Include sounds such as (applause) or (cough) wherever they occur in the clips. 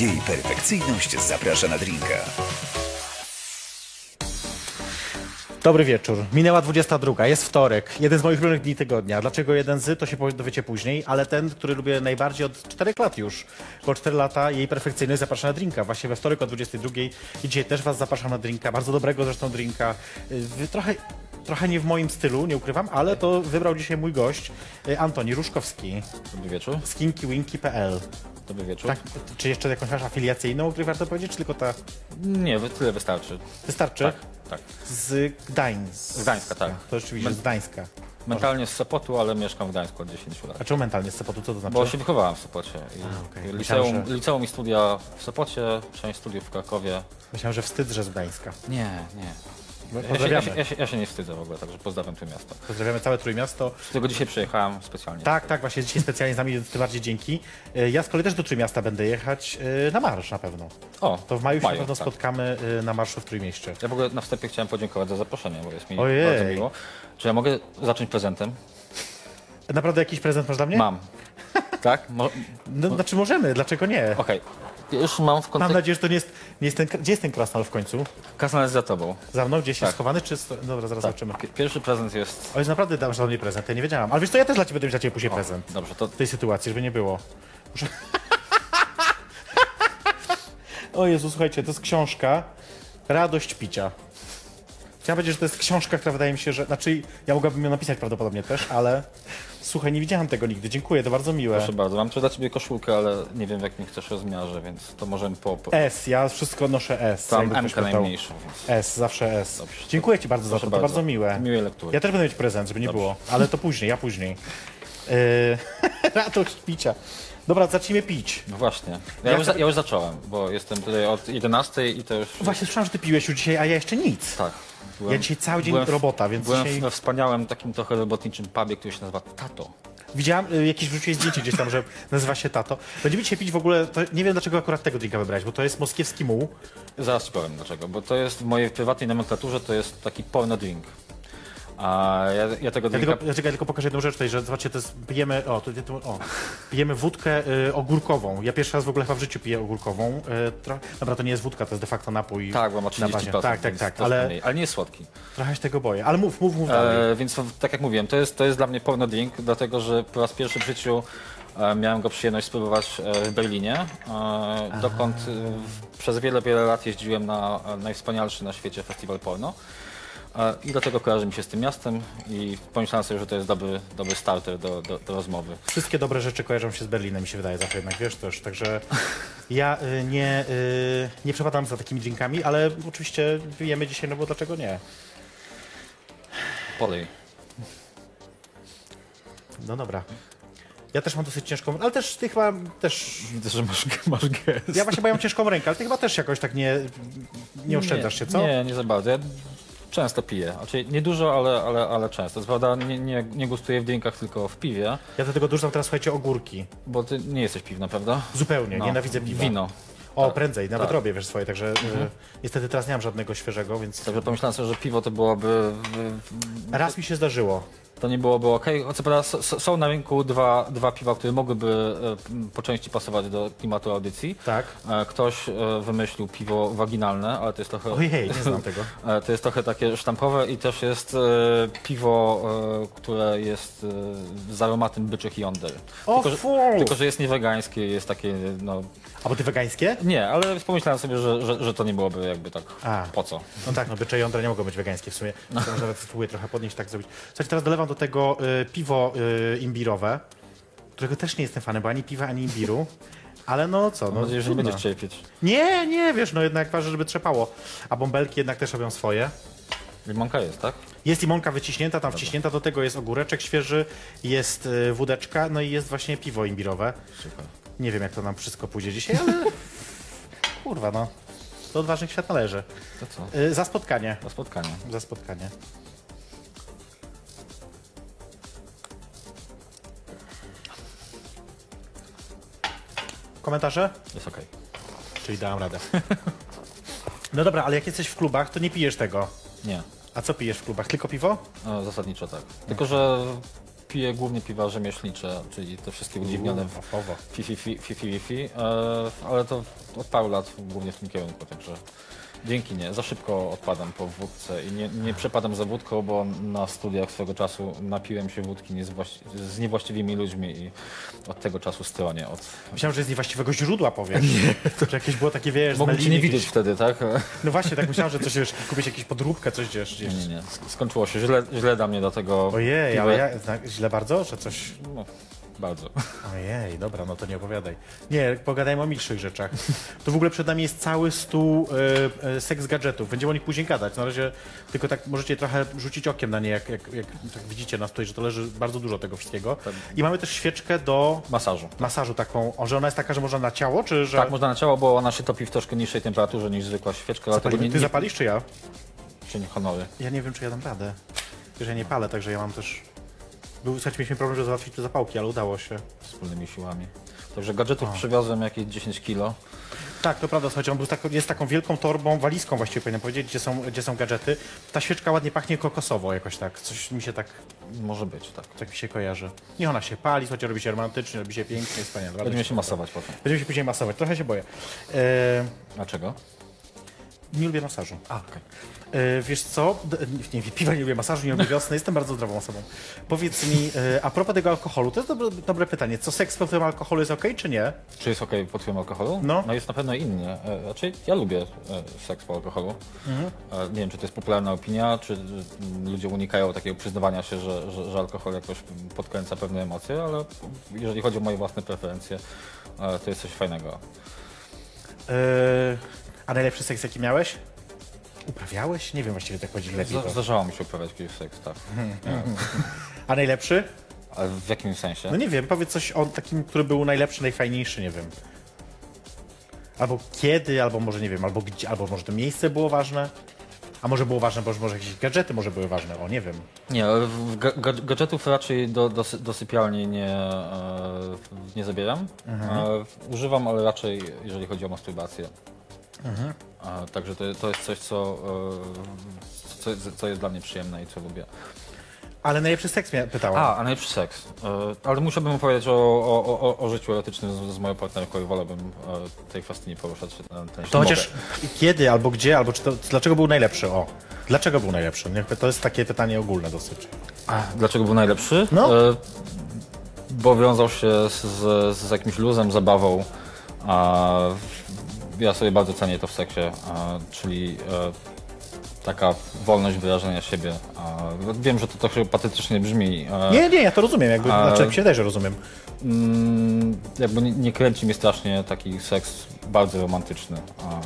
Jej perfekcyjność zaprasza na drinka. Dobry wieczór. Minęła 22. Jest wtorek. Jeden z moich ulubionych dni tygodnia. Dlaczego jeden z? To się dowiecie później, ale ten, który lubię najbardziej od 4 lat już. Po 4 lata jej perfekcyjność zaprasza na drinka. Właśnie we wtorek o 22. I dzisiaj też was zapraszam na drinka. Bardzo dobrego zresztą drinka. Y, Trochę, trochę nie w moim stylu, nie ukrywam, ale to wybrał dzisiaj mój gość, y, Antoni Ruszkowski Dobry wieczór. z kinkiwinki.pl. Dobry wieczór. Tak, czy jeszcze jakąś masz afiliacyjną, o której warto powiedzieć, czy tylko ta Nie, tyle wystarczy. wystarczy? Tak, tak. Z Gdańska. Z Gdańska, tak. To rzeczywiście z Gdańska. Mentalnie z Sopotu, ale mieszkam w Gdańsku od 10 lat. A czemu mentalnie z Sopotu? Co to znaczy? Bo się wychowałem w Sopocie. I, i Myślałem, liceum, że- liceum i studia w Sopocie, część studiów w Krakowie. Myślałem, że wstyd, że z Gdańska. Nie, nie. Ja się, ja, się, ja, się, ja się nie wstydzę w ogóle, także pozdrawiam to miasto. Pozdrawiamy całe Trójmiasto. Z którego dzisiaj przyjechałem specjalnie. Tak, tak, właśnie dzisiaj specjalnie z nami, tym bardziej dzięki. E, Ja z kolei też do Trójmiasta będę jechać e, na marsz na pewno. O, To w maju się na pewno tak. spotkamy e, na marszu w Trójmieście. Ja w ogóle na wstępie chciałem podziękować za zaproszenie, bo jest mi Ojej. bardzo miło. Czy ja mogę zacząć prezentem? Naprawdę jakiś prezent masz dla mnie? Mam. tak? Mo- No, znaczy możemy, dlaczego nie? Okej. Już mam w Mam kontekście... nadzieję, że to nie jest, nie jest ten, gdzie jest ten krasnal w końcu? Kasnal jest za tobą. Za mną gdzieś Tak. jest schowany, czy... sto- Dobra, zaraz Tak. zobaczymy. Pi- Pierwszy prezent jest... O, jest naprawdę dasz dla mnie prezent, ja nie wiedziałam. Ale wiesz to ja też dla ciebie będę mieć dla ciebie później prezent. Dobrze, to w tej sytuacji, żeby nie było. Muszę... (laughs) o Jezu, słuchajcie, to jest książka Radość picia. Chciałem powiedzieć, że to jest książka, która wydaje mi się, że... Znaczy, ja mogłabym ją napisać prawdopodobnie też, ale... Słuchaj, nie widziałem tego nigdy. Dziękuję, to bardzo miłe. Proszę bardzo, mam tu dla ciebie koszulkę, ale nie wiem w jakim chcesz rozmiarze, więc to możemy po... po... S, ja wszystko noszę S. Tam M najmniejszą, więc S, zawsze S. Dobrze. Dziękuję ci bardzo za to, Proszę to bardzo miłe. Miłej lektury. Ja też będę mieć prezent, żeby nie Dobrze. było, ale to później, ja później. Yy... (laughs) Radość picia. Dobra, zacznijmy pić. No właśnie. Ja, Ja już, ja już zacząłem, bo jestem tutaj od 11 i to już... Właśnie słyszałem, że ty piłeś już dzisiaj, a ja jeszcze nic. Tak. Byłem, Ja dzisiaj cały dzień byłem robota, więc Byłem dzisiaj... we wspaniałym takim trochę robotniczym pubie, który się nazywa Tato. Widziałem, y, jakieś wrzuciłeś zdjęcie gdzieś tam, że (laughs) nazywa się Tato. Będziemy dzisiaj pić w ogóle, to nie wiem dlaczego akurat tego drinka wybrać, bo to jest moskiewski muł. Zaraz ci powiem dlaczego, bo to jest w mojej prywatnej nomenklaturze to jest taki porno drink. A ja, ja tego Ja tylko, ja, czekaj, tylko pokażę jedną rzecz tutaj, że zobaczcie, to jest, pijemy, o, to, to, o, pijemy wódkę y, ogórkową. Ja pierwszy raz w ogóle chyba w życiu piję ogórkową. Y, dobra, to nie jest wódka, to jest de facto napój Tak, bo ma na 30%. bazie. Tak, tak, tak, ale ale nie jest słodki. trochę się tego boję. Ale mów, mów, mów dalej. E, więc tak jak mówiłem, to jest, to jest dla mnie porno drink, dlatego że po raz pierwszy w życiu e, miałem go przyjemność spróbować e, w Berlinie, e, dokąd e, przez wiele, wiele lat jeździłem na e, najwspanialszy na świecie festiwal porno. I dlatego kojarzy mi się z tym miastem i pomyślałem sobie, że to jest dobry, dobry starter do, do, do rozmowy. Wszystkie dobre rzeczy kojarzą się z Berlinem, mi się wydaje zawsze jednak, wiesz też. Także ja y, nie, y, nie przepadam za takimi drinkami, ale oczywiście pijemy dzisiaj, no bo dlaczego nie? Polej. No dobra. Ja też mam dosyć ciężką, ale też ty chyba też. Widzę, że masz, masz gest. Ja właśnie mam ciężką rękę, ale ty chyba też jakoś tak nie, nie oszczędzasz się, co? Nie, nie za bardzo. Ja często piję. Znaczy nie dużo, ale, ale, ale często. Co prawda nie, nie, nie gustuję w drinkach, tylko w piwie, Ja do tego dorzucam teraz, słuchajcie, ogórki. bo ty nie jesteś piwna, prawda? Zupełnie, No, nienawidzę piwa. Wino. O, prędzej, nawet tak. robię, wiesz, swoje, także y, niestety teraz nie mam żadnego świeżego, więc Także pomyślałem sobie, że piwo to byłoby. raz mi się zdarzyło. To nie byłoby ok. Co prawda są na rynku dwa, dwa piwa, które mogłyby e, po części pasować do klimatu audycji. Tak. E, Ktoś e, wymyślił piwo waginalne, ale to jest trochę. Ojej, nie znam (laughs) tego. To jest trochę takie sztampowe i też jest piwo, które jest z aromatem byczych jąder. O, tylko, że, tylko, że jest niewegańskie, jest takie, no... A bo ty wegańskie? Nie, ale pomyślałem sobie, że, że, że to nie byłoby jakby tak A. po co. No tak, no bycze jądra nie mogą być wegańskie w sumie. Może nawet spróbuję trochę podnieść, tak zrobić. Słuchajcie, teraz dolewam do tego y, piwo y, imbirowe, którego też nie jestem fanem, bo ani piwa, ani imbiru. Ale no co, Mam no nadzieję, że nie trudno. będziesz cierpieć. Nie, nie, wiesz, no jednak ważne, żeby trzepało. A bąbelki jednak też robią swoje. Limonka jest, tak? Jest limonka wyciśnięta, tam wciśnięta, do tego jest ogóreczek świeży, jest y, wódeczka, no i jest właśnie piwo imbirowe. Super. Nie wiem, jak to nam wszystko pójdzie dzisiaj, ale (laughs) kurwa, no. Do odważnych świat należy. To co? Y, za spotkanie. Do spotkania. Za spotkanie. Komentarze? Jest okej. Czyli dałem radę. No dobra, ale jak jesteś w klubach, to nie pijesz tego. Nie. A co pijesz w klubach? Tylko piwo? No, zasadniczo tak. Tylko, że piję głównie piwa rzemieślnicze, czyli te wszystkie udziwnione w fafowo. Fifi, fi, fi, fi, fi, e, ale to od paru lat głównie w tym kierunku, także dzięki nie. Za szybko odpadam po wódce i nie, nie przepadam za wódką, bo na studiach swego czasu napiłem się wódki nie z, właści- z niewłaściwymi ludźmi i od tego czasu stronię. Od... Myślałem, że z niewłaściwego źródła powiesz. (laughs) Nie. Że jakieś było takie, wiesz, Mogłem cię meliny nie widzieć jakieś- wtedy, tak? No właśnie, tak myślałem, że coś, wiesz, kupić jakąś podróbkę, coś gdzieś. gdzieś. Nie, nie. Skończyło się źle, źle dla mnie, dlatego... Ojej, piwo- ale ja, zna- źle bardzo, że coś... No, bardzo. Ojej, dobra, no to nie opowiadaj. Nie, pogadajmy o milszych rzeczach. To w ogóle przed nami jest cały stół e, e, seks gadżetów. Będziemy o nich później gadać. Na razie tylko tak możecie trochę rzucić okiem na nie, jak, jak, jak tak widzicie na stole, że to leży bardzo dużo tego wszystkiego. I mamy też świeczkę do Masażu. masażu taką, o, że ona jest taka, że można na ciało, czy że... Tak, można na ciało, bo ona się topi w troszkę niższej temperaturze niż zwykła świeczka, dlatego nie, Ty nie, zapalisz, czy ja? się nie honory. Ja nie wiem, czy ja dam radę. Wiesz, ja nie palę, także ja mam też... Był, słuchajcie, mieliśmy problem, żeby załatwić te zapałki, ale udało się. wspólnymi siłami. Także gadżetów przywiozłem jakieś 10 kilo. Tak, to prawda, słuchajcie, on był taką, jest taką wielką torbą, walizką właściwie powinienem powiedzieć, gdzie są, gdzie są gadżety. Ta świeczka ładnie pachnie kokosowo jakoś tak, coś mi się tak, Może być, tak. tak mi się kojarzy. Niech ona się pali, słuchajcie, robi się romantycznie, robi się pięknie, jest wspaniale. Będziemy się masować potem. Będziemy się później masować, trochę się boję. E, Dlaczego? nie lubię masażu. A, okej. E, wiesz co, nie, nie, piwa nie lubię masażu, nie lubię wiosny, jestem bardzo zdrową osobą. Powiedz mi, e, a propos tego alkoholu, to jest dobre, dobre pytanie, co seks pod wpływem alkoholu jest okej, czy nie? Czy jest ok pod wpływem alkoholu? No. no jest na pewno inny. E, Znaczy, ja lubię e, seks po alkoholu. Mhm. E, Nie wiem, czy to jest popularna opinia, czy ludzie unikają takiego przyznawania się, że, że, że alkohol jakoś podkręca pewne emocje, ale jeżeli chodzi o moje własne preferencje, e, to jest coś fajnego. E, a najlepszy seks jaki miałeś? Uprawiałeś? Nie wiem właściwie tak powiedzieć lepiej. To. Zdarzało mi się uprawiać kiedyś seks, tak. (laughs) A najlepszy? Ale w jakim sensie? No nie wiem, powiedz coś o takim, który był najlepszy, najfajniejszy, nie wiem. Albo kiedy, albo może nie wiem, albo gdzie, albo może to miejsce było ważne. A może było ważne, bo może jakieś gadżety może były ważne, o nie wiem. Nie, w ga- ga- gadżetów raczej do, do, sy- do sypialni nie, e, nie zabieram. E, używam, ale raczej jeżeli chodzi o masturbację. E, także to, to jest coś, co, e, co, co jest dla mnie przyjemne i co lubię. Ale najlepszy seks mnie pytałem. A, a najlepszy seks. E, ale musiałbym opowiedzieć o, o, o, o życiu erotycznym z, z moją partnerką i wolałbym e, tej kwestii nie poruszać. e, Ten, to chociaż kiedy, albo gdzie, albo czy to, dlaczego był najlepszy? O, dlaczego był najlepszy? Niech- To jest takie pytanie ogólne dosyć. Dlaczego był najlepszy? No. E, bo wiązał się z, z, z jakimś luzem, zabawą. A ja sobie bardzo cenię to w seksie, a, czyli e, taka wolność wyrażania siebie. A, wiem, że to trochę patetycznie brzmi. e, Nie, nie, ja to rozumiem, jakby, A- znaczy się że rozumiem. Mm, jakby nie, nie kręci mnie strasznie taki seks bardzo romantyczny. A,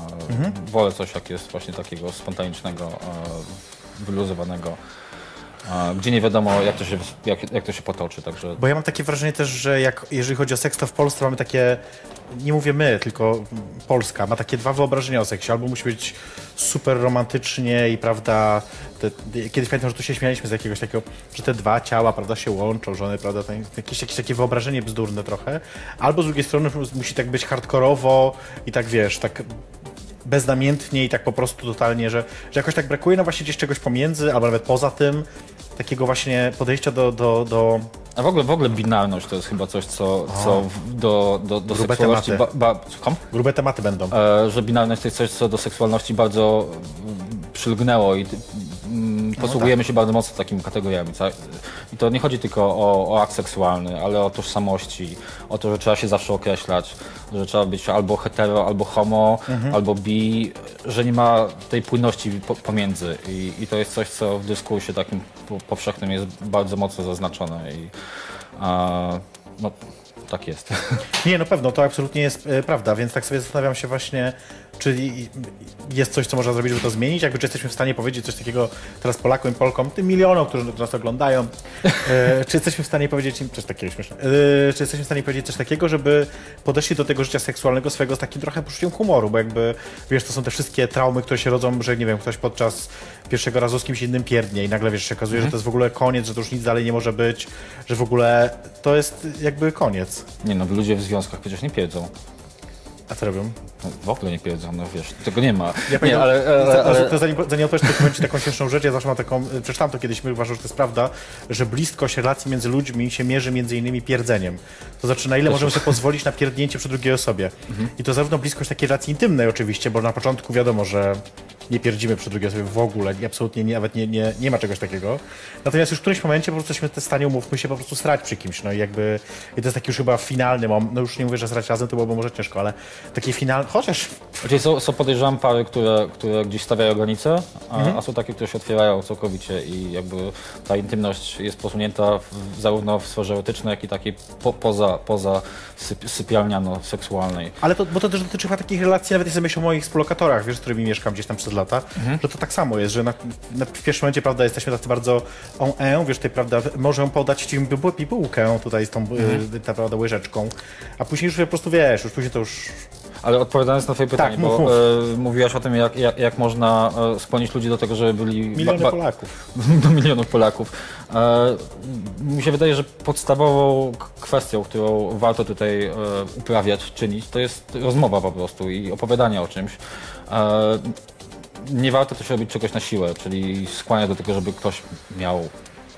Wolę coś, jak jest właśnie takiego spontanicznego, e, wyluzowanego, gdzie nie wiadomo, jak to się, jak, jak to się potoczy. Także Bo ja mam takie wrażenie też, że jak, jeżeli chodzi o seks, to w Polsce mamy takie, nie mówię my, tylko Polska, ma takie dwa wyobrażenia o seksie. Albo musi być super romantycznie i prawda, te, kiedyś pamiętam, że tu się śmialiśmy z jakiegoś takiego, że te dwa ciała, prawda, się łączą, że prawda, jakieś, jakieś takie wyobrażenie bzdurne trochę. Albo z drugiej strony musi tak być hardkorowo i tak, wiesz, tak beznamiętnie i tak po prostu totalnie, że, że jakoś tak brakuje no właśnie gdzieś czegoś pomiędzy, albo nawet poza tym, takiego właśnie podejścia do, do, do A w ogóle, w ogóle binarność to jest chyba coś, co, co do, do, do Grube seksualności... Ba, tematy. ba, słucham? grube tematy będą. E, że binarność to jest coś, co do seksualności bardzo mm, przylgnęło i mm, posługujemy się bardzo mocno takimi kategoriami. ca- I to nie chodzi tylko o, o akt seksualny, ale o tożsamości, o to, że trzeba się zawsze określać, że trzeba być albo hetero, albo homo, albo bi, że nie ma tej płynności po, pomiędzy. I, I to jest coś, co w dyskursie takim po- powszechnym jest bardzo mocno zaznaczone. I, a, no, tak jest. (laughs) Nie, no pewno, to absolutnie jest e, prawda, więc tak sobie zastanawiam się właśnie, czy i- i- jest coś, co można zrobić, żeby to zmienić, jakby czy jesteśmy w stanie powiedzieć coś takiego teraz Polakom i Polkom, tym milionom, którzy nas oglądają, (laughs) e, czy jesteśmy w stanie powiedzieć im coś takiego śmieszne, e, czy jesteśmy w stanie powiedzieć coś takiego, żeby podeszli do tego życia seksualnego swojego z takim trochę poczuciem humoru, bo jakby, wiesz, to są te wszystkie traumy, które się rodzą, że nie wiem, ktoś podczas pierwszego razu z kimś innym pierdnie i nagle, wiesz, się okazuje, że to jest w ogóle koniec, że to już nic dalej nie może być, że w ogóle to jest jakby koniec. Nie no, ludzie w związkach przecież nie piedzą. A co robią? No, w ogóle nie pierdzą, no wiesz, tego nie ma. Ja nie, ale, ale, ale, to zanim, zanim odpowiesz, to powiem Ci taką śmieszną rzecz. Ja zawsze mam taką, y, przeczytałem to kiedyś, uważam, że to jest prawda, że bliskość relacji między ludźmi się mierzy między innymi pierdzeniem. To znaczy, na ile możemy sobie pozwolić na pierdnięcie przy drugiej osobie. Mhm. I to zarówno bliskość takiej relacji intymnej oczywiście, bo na początku wiadomo, że nie pierdzimy przy drugiej osobie w ogóle, absolutnie nie, nawet nie, nie, nie ma czegoś takiego. Natomiast już w którymś momencie po prostu jesteśmy w stanie, umówmy się, po prostu srać przy kimś. No i jakby, i to jest taki już chyba finalny moment, no już nie mówię, że srać razem, to byłoby może ciężko, ale taki finalny, chociaż Czyli są, są podejrzewam pary, które, które gdzieś stawiają granice, a, Mhm. a są takie, które się otwierają całkowicie i jakby ta intymność jest posunięta w, zarówno w sferze erotycznej, jak i takiej po, poza, poza syp, sypialniano-seksualnej. Ale to, bo to też dotyczy chyba takich relacji, nawet jeśli myślę o moich współlokatorach, wiesz, z którymi mieszkam gdzieś tam przez lata, że to tak samo jest, że na, na, w pierwszym momencie, prawda, jesteśmy tacy bardzo on e, wiesz, tutaj, prawda, możemy podać ci bibułkę tutaj z tą, y, ta, prawda, łyżeczką, a później już po prostu, wiesz, już później to już... Ale odpowiadając na twoje pytanie, mów, bo mów. e, mówiłaś o tym, jak, jak, jak można e, skłonić ludzi do tego, żeby byli... Miliony Polaków. (laughs) do milionów Polaków. E, mi się wydaje, że podstawową kwestią, którą warto tutaj e, uprawiać, czynić, to jest rozmowa po prostu i opowiadanie o czymś. E, nie warto też robić czegoś na siłę, czyli skłaniać do tego, żeby ktoś miał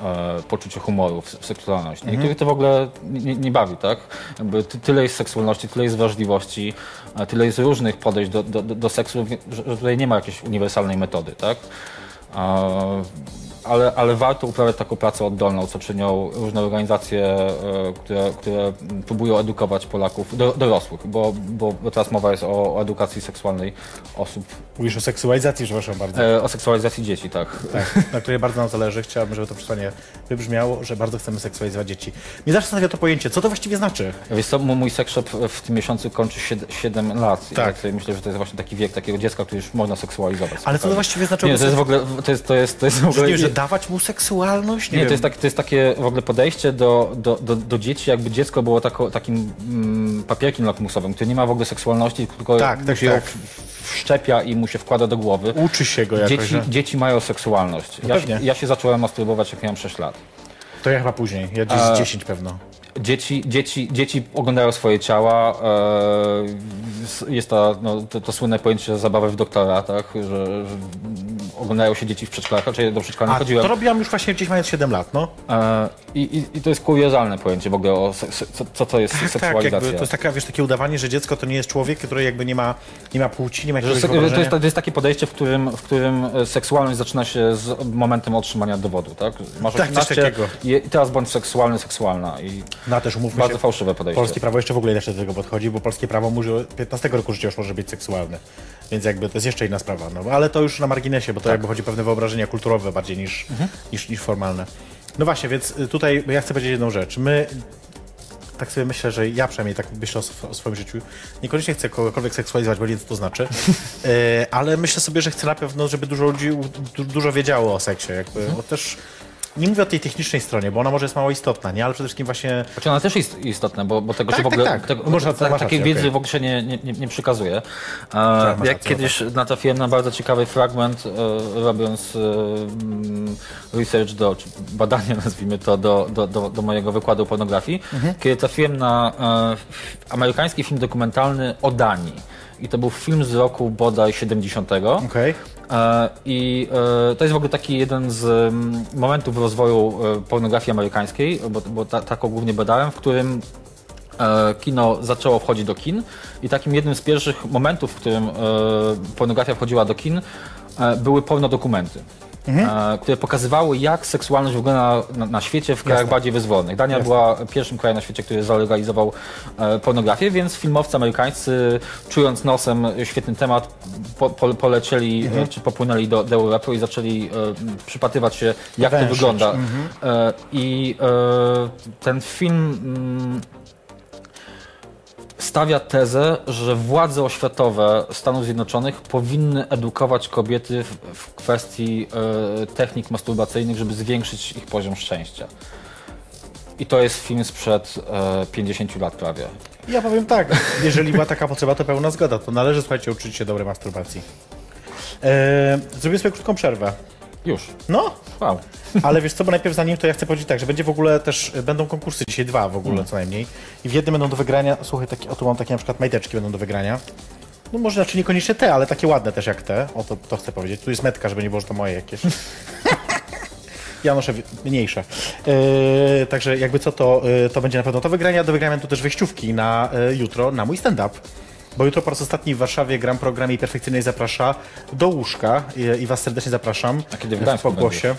e, poczucie humoru w seksualności. Niektórych to w ogóle nie, nie bawi, tak? Jakby ty, tyle jest seksualności, tyle jest wrażliwości, tyle jest różnych podejść do, do, do, do seksu, że, że tutaj nie ma jakiejś uniwersalnej metody, tak? E, ale, ale warto uprawiać taką pracę oddolną, co czynią różne organizacje, e, które, które próbują edukować Polaków, do, dorosłych, bo, bo, bo teraz mowa jest o, o edukacji seksualnej osób, Mówisz o seksualizacji, przepraszam bardzo. e, o seksualizacji dzieci, tak. Tak, na której bardzo nam zależy. Chciałbym, żeby to przesłanie wybrzmiało, że bardzo chcemy seksualizować dzieci. Zawsze zastanawia to pojęcie, co to właściwie znaczy? Wiesz co, mój sex shop w tym miesiącu kończy 7 lat. Tak. myślę, że to jest właśnie taki wiek takiego dziecka, który już można seksualizować. Ale co to spokojnie. właściwie znaczy? Nie, to jest w ogóle, to jest, to jest, to jest w ogóle... Nie, dawać mu seksualność? Nie, Nie, to jest, tak, to jest takie w ogóle podejście do, do, do, do dzieci, jakby dziecko było tako, takim mm, papierkiem lakmusowym, który nie ma w ogóle seksualności, tylko Tak, tak, się tak. w- wszczepia i mu się wkłada do głowy. Uczy się go jakoś, Dzieci, że... dzieci mają seksualność. No Ja, się- ja się zacząłem masturbować, jak miałem 6 lat. To ja chyba później, ja gdzieś A- z 10 pewno. Dzieci, dzieci, dzieci oglądają swoje ciała. E, jest ta, no, to, to słynne pojęcie zabawy w doktora, tak? Że, że oglądają się dzieci w przedszkolach, raczej do przedszkola nie A chodziłem. to robiłam już właśnie gdzieś mając 7 lat, no. E, i, i, I to jest kuriozalne pojęcie w ogóle o se, se, co, to jest Tak, seksualizacja. jakby to jest taka, wiesz, takie udawanie, że dziecko to nie jest człowiek, który jakby nie ma, nie ma płci, nie ma jakiegoś to, jest, to jest takie podejście, w którym, w którym e, seksualność zaczyna się z momentem otrzymania dowodu, tak? Masz Tak, coś 18 takiego. i i teraz bądź seksualny, seksualna. I No też umówmy bardzo się, fałszywe podejście. polskie prawo jeszcze w ogóle inaczej do tego podchodzi, bo polskie prawo mówi, że 15 roku życia już może być seksualne. Więc jakby to jest jeszcze inna sprawa. No, ale to już na marginesie, bo to jakby chodzi o pewne wyobrażenia kulturowe bardziej niż, niż, niż formalne. No właśnie, więc y, tutaj ja chcę powiedzieć jedną rzecz. My tak sobie myślę, że ja przynajmniej tak myślę o, o swoim życiu. Niekoniecznie chcę kogokolwiek seksualizować, bo nie wiem, co to znaczy. E, (laughs) ale myślę sobie, że chcę na pewno, żeby dużo ludzi du, dużo wiedziało o seksie. Jakby, bo też nie mówię o tej technicznej stronie, bo ona może jest mało istotna, nie? Ale przede wszystkim właśnie Znaczy ona też jest istotna, bo, bo tego Tak, się w tak, ogóle tak. Tego, Można- ta, masz takiej rację, wiedzy okej. w ogóle się nie, nie, nie, nie przekazuje. E, masz jak rację, kiedyś natrafiłem na bardzo ciekawy fragment, e, robiąc e, mm, research do, czy badanie (laughs) nazwijmy to, do, do, do, do mojego wykładu o pornografii, Mhm. kiedy trafiłem na e, amerykański film dokumentalny o Danii. I to był film z roku bodaj 70. Okej. E, I e, to jest w ogóle taki jeden z mm, momentów rozwoju e, pornografii amerykańskiej, bo, bo ta, taką głównie badałem, w którym kino zaczęło wchodzić do kin i takim jednym z pierwszych momentów, w którym pornografia wchodziła do kin, były pornodokumenty. E, Które pokazywały, jak seksualność wygląda na, na świecie w krajach bardziej wyzwolonych. Dania była pierwszym krajem na świecie, który zalegalizował e, pornografię, więc filmowcy amerykańscy, czując nosem świetny temat, po, po, polecieli e, czy popłynęli do, do Europy i zaczęli e, przypatrywać się, jak to wygląda. E, I e, ten film mm, stawia tezę, że władze oświatowe Stanów Zjednoczonych powinny edukować kobiety w, kwestii e, technik masturbacyjnych, żeby zwiększyć ich poziom szczęścia. I to jest film sprzed e, 50 lat prawie. Ja powiem tak, jeżeli była taka potrzeba, to pełna zgoda. To należy, słuchajcie, uczyć się dobrej masturbacji. E, zrobię sobie krótką przerwę. Już. No, Wow. ale wiesz co, bo najpierw zanim to ja chcę powiedzieć tak, że będzie w ogóle też, y, będą konkursy dzisiaj, dwa w ogóle co najmniej. I w jednym będą do wygrania, słuchaj, takie, o tu mam takie na przykład majteczki będą do wygrania. No może, znaczy niekoniecznie te, ale takie ładne też jak te, o to, to chcę powiedzieć. Tu jest metka, żeby nie było, że to moje jakieś. (laughs) Ja noszę mniejsze. Yy, także jakby co, to, yy, to będzie na pewno to wygrania. Do wygrania tu też wejściówki na yy, jutro, na mój stand-up. Bo jutro po raz ostatni w Warszawie gram programie Perfekcyjnej zaprasza do łóżka i, i was serdecznie zapraszam. A kiedy w w pogłosie.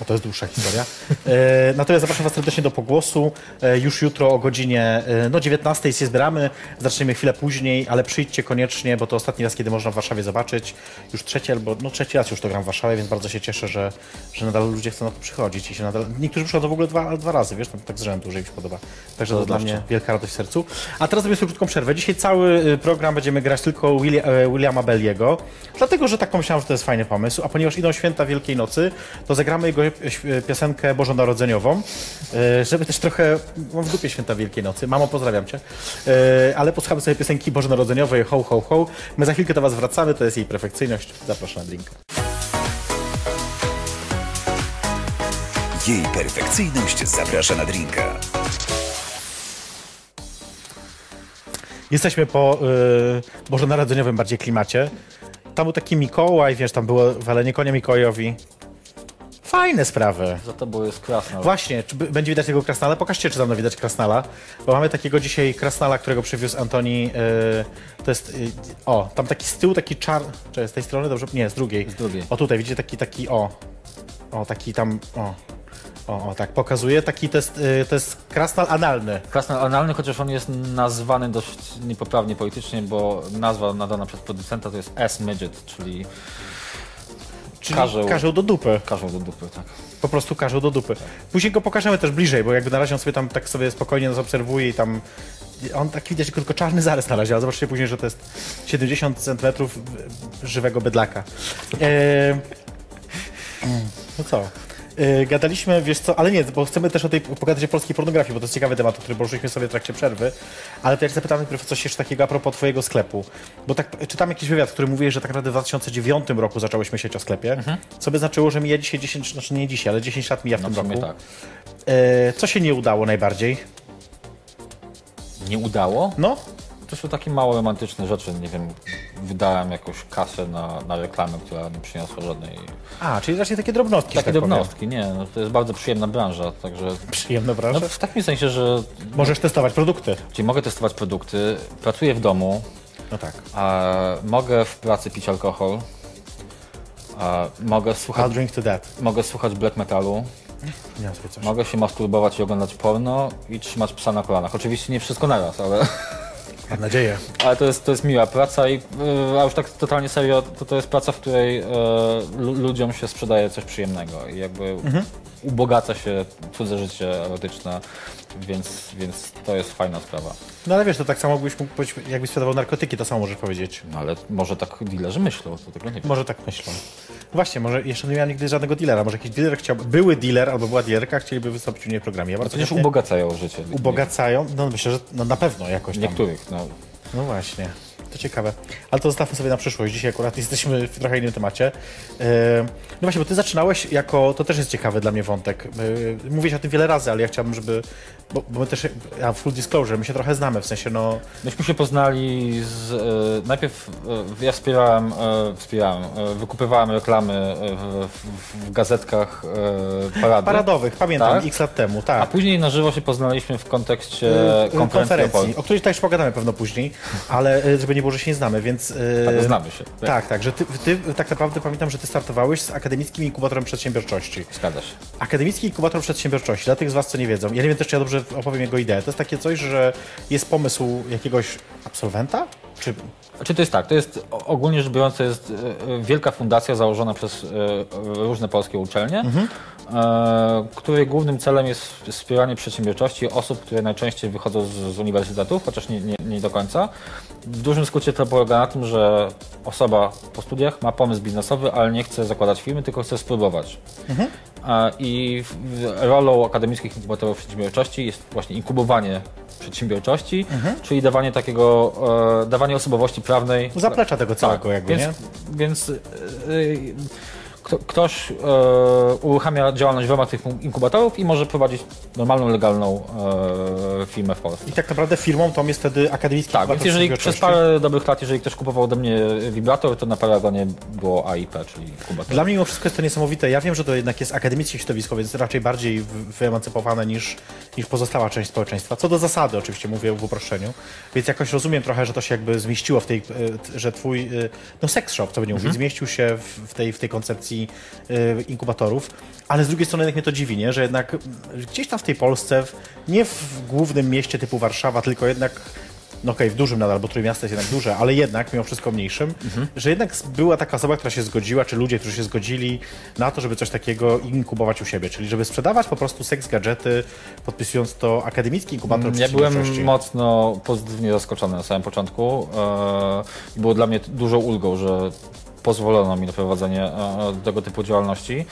No to jest dłuższa historia. E, natomiast zapraszam Was serdecznie do pogłosu. E, już jutro o godzinie e, no 19 się zbieramy. Zaczniemy chwilę później, ale przyjdźcie koniecznie, bo to ostatni raz, kiedy można w Warszawie zobaczyć. Już trzeci albo no trzeci raz już to gram w Warszawie, więc bardzo się cieszę, że, że nadal ludzie chcą na to przychodzić. I się nadal... Niektórzy przychodzą w ogóle dwa, dwa razy, wiesz, tak, tak z rzędu, że im się podoba. Także to, dla mnie wielka radość w sercu. A teraz zrobię sobie krótką przerwę. Dzisiaj cały y, program będziemy grać tylko Willi e, Williama Belliego, dlatego, że tak pomyślałem, że to jest fajny pomysł. A ponieważ idą święta Wielkiej Nocy, to zagramy jego piosenkę bożonarodzeniową, y, żeby też trochę, mam w dupie święta Wielkiej Nocy. Mamo, pozdrawiam Cię. Y, Ale posłuchamy sobie piosenki bożonarodzeniowej Ho, ho, ho. My za chwilkę do Was wracamy, to jest jej perfekcyjność. Zapraszam na drink. Jej perfekcyjność zaprasza na drinka. Jesteśmy po y, bożonarodzeniowym bardziej klimacie. Tam był taki Mikołaj, wiesz, tam było walenie konia Mikołajowi. Fajne sprawy. Za to jest krasna. Właśnie, czy b- będzie widać tego krasnala? Pokażcie, czy tam widać krasnala. Bo mamy takiego dzisiaj krasnala, którego przywiózł Antoni. y, to jest. y, o, tam taki z tyłu, taki czar. Czy z tej strony? Dobrze? Nie, z drugiej. Z drugiej. O, tutaj widzicie taki, taki, o. O, taki tam, o. O, o tak, pokazuje. Taki to jest, y, to jest krasnal analny. Krasnal analny, chociaż on jest nazwany dość niepoprawnie politycznie, bo nazwa nadana przez producenta to jest S-Midget, czyli Czyli Karzeł. karzeł do dupy. karzeł do dupy, tak. Po prostu karzeł do dupy. Później go pokażemy też bliżej, bo jakby na razie on sobie tam tak sobie spokojnie nas obserwuje i tam... On tak widać, tylko czarny zarys na razie, ale zobaczcie później, że to jest 70 centymetrów żywego bydlaka. E... No co? E, gadaliśmy, wiesz co, ale nie, bo chcemy też o tej pogadać o polskiej pornografii, bo to jest ciekawy temat, o który poruszyliśmy sobie w trakcie przerwy. Ale to ja cię zapytam najpierw coś jeszcze takiego a propos twojego sklepu. Bo tak czytam jakiś wywiad, który mówi, że tak naprawdę w 2009 roku zacząłeś myśleć o sklepie, co by znaczyło, że mija dzisiaj 10, znaczy nie dzisiaj, ale 10 lat mija w No tym roku. tak. E, co się nie udało najbardziej? Nie udało? No, To są takie małe romantyczne rzeczy, nie wiem, wydałem jakąś kasę na, na reklamę, która nie przyniosła żadnej... a, czyli raczej takie drobnostki, Takie tak powiem. drobnostki, nie, no, to jest bardzo przyjemna branża, także... Przyjemne No, wrażenie. w takim sensie, że Możesz testować produkty. czyli mogę testować produkty, pracuję w domu, No tak. a mogę w pracy pić alkohol, a mogę słuchać, I'll drink to that. mogę słuchać black metalu, mogę się masturbować i oglądać porno i trzymać psa na kolanach. Oczywiście nie wszystko naraz, ale... Mam nadzieję. Ale to jest, to jest miła praca i yy, a już tak totalnie serio, to, to jest praca, w której lu- ludziom się sprzedaje coś przyjemnego i jakby Mhm. ubogaca się cudze życie erotyczne, więc, więc to jest fajna sprawa. No ale wiesz, to tak samo mógłbyś mógł powiedzieć, jakbyś sprzedawał narkotyki, to samo możesz powiedzieć. No ale może tak dealerzy myślą, to tego nie wiem. Może tak myślą. Właśnie, może jeszcze nie miałem nigdy żadnego dealera. Może jakiś dealer chciał, były dealer albo była dealerka, chcieliby wystąpić u niej w programie. Ja Przecież chętnie- ubogacają życie. ubogacają. No myślę, że no, na pewno jakoś tam. Niektórych, no. No właśnie, to ciekawe. Ale to zostawmy sobie na przyszłość. Dzisiaj akurat (laughs) jesteśmy w trochę innym temacie. Yy, No właśnie, bo ty zaczynałeś jako, to też jest ciekawy dla mnie wątek. Yy, Mówiłeś o tym wiele razy, ale ja chciałbym, żeby, bo, bo my też, ja full disclosure, my się trochę znamy, w sensie no, Myśmy się poznali z... E, najpierw e, ja wspierałem, e, wspierałem e, wykupywałem reklamy e, w, w, w gazetkach e, parady. paradowych, pamiętam, Tak? x lat temu, A tak. później na żywo się poznaliśmy w kontekście Yy, konferencji, konferencji, o której też pogadamy pewno później, ale żeby nie było, że się nie znamy, więc... yy, Tak, znamy się. Tak, tak, że ty, ty tak naprawdę pamiętam, że ty startowałeś z Akademickim Inkubatorem Przedsiębiorczości. Zgadza się. Akademicki Inkubator Przedsiębiorczości, dla tych z Was, co nie wiedzą, ja nie wiem też, czy ja dobrze opowiem jego ideę. To jest takie coś, że jest pomysł jakiegoś absolwenta? Czy Znaczy to jest tak, to jest ogólnie rzecz biorąc, to jest e, wielka fundacja założona przez e, różne polskie uczelnie, e, której głównym celem jest wspieranie przedsiębiorczości osób, które najczęściej wychodzą z, z uniwersytetów, chociaż nie, nie, nie do końca. W dużym skrócie to polega na tym, że osoba po studiach ma pomysł biznesowy, ale nie chce zakładać firmy, tylko chce spróbować. E, I rolą akademickich inkubatorów przedsiębiorczości jest właśnie inkubowanie przedsiębiorczości, czyli dawanie takiego, e, dawanie osobowości prawnej. zaplecza tego całego Tak, jakby, więc, nie? więc e, e, kto, ktoś e, uruchamia działalność w ramach tych inkubatorów i może prowadzić normalną, legalną e, firmę w Polsce. I tak naprawdę firmą tą jest wtedy akademicki Tak, więc jeżeli przez parę dobrych lat, jeżeli ktoś kupował ode mnie wibrator, to na Paragonie było AIP, czyli inkubator. Dla mnie mimo wszystko jest to niesamowite. Ja wiem, że to jednak jest akademickie środowisko, więc raczej bardziej wy- wyemancypowane niż, niż pozostała część społeczeństwa. Co do zasady oczywiście mówię w uproszczeniu. Więc jakoś rozumiem trochę, że to się jakby zmieściło w tej, e, że twój, e, no sex shop, co by nie mówić, zmieścił się w, tej, w tej koncepcji e, inkubatorów. Ale z drugiej strony jednak mnie to dziwi, nie? że jednak gdzieś tam w tej Polsce, nie w głównym mieście typu Warszawa, tylko jednak no okej, w dużym nadal, bo Trójmiasto jest jednak duże, ale jednak, mimo wszystko mniejszym, że jednak była taka osoba, która się zgodziła, czy ludzie, którzy się zgodzili na to, żeby coś takiego inkubować u siebie, czyli żeby sprzedawać po prostu seks gadżety, podpisując to akademicki inkubator Ja byłem mocno pozytywnie zaskoczony na samym początku e, i było dla mnie dużą ulgą, że pozwolono mi na prowadzenie e, tego typu działalności.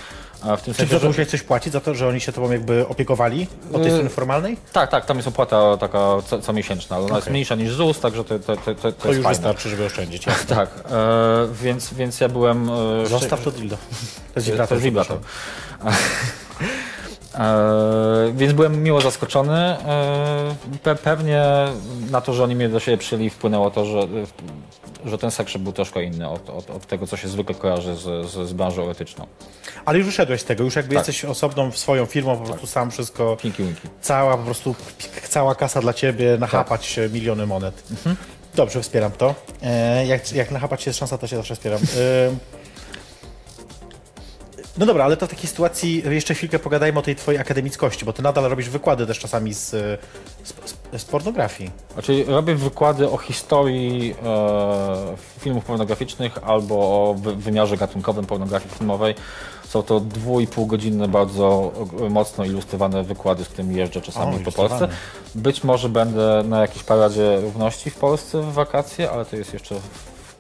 E, W tym Czy sensie, to, musiałeś coś płacić za to, że oni się tobą jakby opiekowali od tej Y- strony formalnej? Tak, tak, tam jest opłata taka co, comiesięczna, ale ona jest Okej. mniejsza niż ZUS, także to, to, to, to, to To jest już fajne. wystarczy, żeby oszczędzić. (laughs) jasne. Tak, e, więc, więc ja byłem... E, Zostaw to dildo. To jest To wibrator. jest wibrator. E, więc byłem miło zaskoczony. E, pe, pewnie na to, że oni mnie do siebie przyjęli wpłynęło to, że, że ten sekret był troszkę inny od, od, od tego, co się zwykle kojarzy z, z, z branżą etyczną. Ale już wyszedłeś z tego, już jakby Tak. jesteś osobną swoją firmą, po prostu sam wszystko, Pinki winki. cała po prostu, cała kasa dla ciebie, nachapać się miliony monet. Dobrze, wspieram to. E, jak, jak nachapać się jest szansa, to się zawsze wspieram. No dobra, ale to w takiej sytuacji jeszcze chwilkę pogadajmy o tej twojej akademickości, bo ty nadal robisz wykłady też czasami z, z, z, pornografii. Znaczy robię wykłady o historii e, filmów pornograficznych albo o wy, wymiarze gatunkowym pornografii filmowej. Są to dwu i pół godzinne, bardzo mocno ilustrowane wykłady, z którymi jeżdżę czasami O, po. Polsce. Być może będę na jakiejś paradzie równości w Polsce w wakacje, ale to jest jeszcze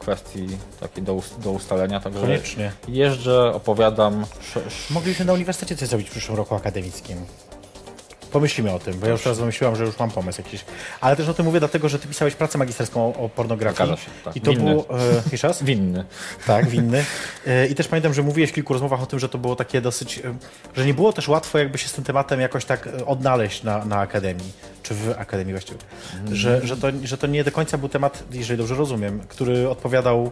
kwestii takiej do, do ustalenia. Także Koniecznie. jeżdżę, opowiadam. sz- sz- Mogliśmy na uniwersytecie coś zrobić w przyszłym roku akademickim. Pomyślimy o tym, bo ja już teraz wymyśliłam, że już mam pomysł jakiś. Ale też o tym mówię dlatego, że ty pisałeś pracę magisterską o, o pornografii. Się, tak. I to Winny. było... E, jeszcze raz? Winny. Tak, winny. E, I też pamiętam, że mówiłeś w kilku rozmowach o tym, że to było takie dosyć, e, że nie było też łatwo jakby się z tym tematem jakoś tak e, odnaleźć na, na akademii, czy w akademii właściwie. Że, że, to, że to nie do końca był temat, jeżeli dobrze rozumiem, który odpowiadał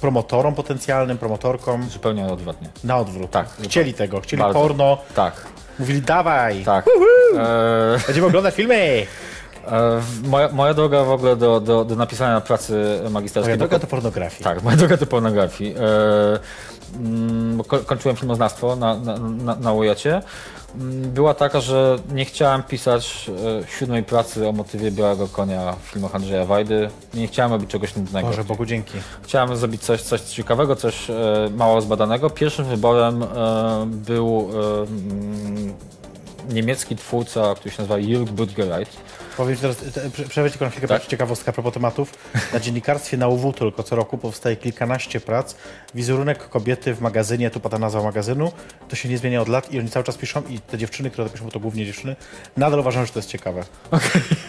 promotorom potencjalnym, promotorkom Zupełnie odwrotnie. na odwrót. Tak, Chcieli tego, chcieli Bardzo. porno, Tak, mówili dawaj, tak. E, będziemy oglądać filmy. E, Moja, moja droga w ogóle do, do, do napisania pracy magisterskiej. Moja droga do pornografii. Tak, moja droga do pornografii. E, mm, kończyłem filmoznawstwo na, na, na, na Była taka, że nie chciałem pisać e, siódmej pracy o motywie Białego Konia w filmach Andrzeja Wajdy. Nie chciałem robić czegoś nudnego. Boże, Bogu dzięki. Chciałem zrobić coś, coś ciekawego, coś e, mało zbadanego. Pierwszym wyborem e, był mm, niemiecki twórca, który się nazywa Jürg Budgereit. Powiem teraz, te- prze- przerwę tylko na chwilkę, Tak. ciekawostka a propos tematów. Na dziennikarstwie na UW tylko co roku powstaje kilkanaście prac. Wizerunek kobiety w magazynie, tu pada nazwa magazynu, to się nie zmienia od lat i oni cały czas piszą i te dziewczyny, które to piszą, bo to głównie dziewczyny, nadal uważają, że to jest ciekawe.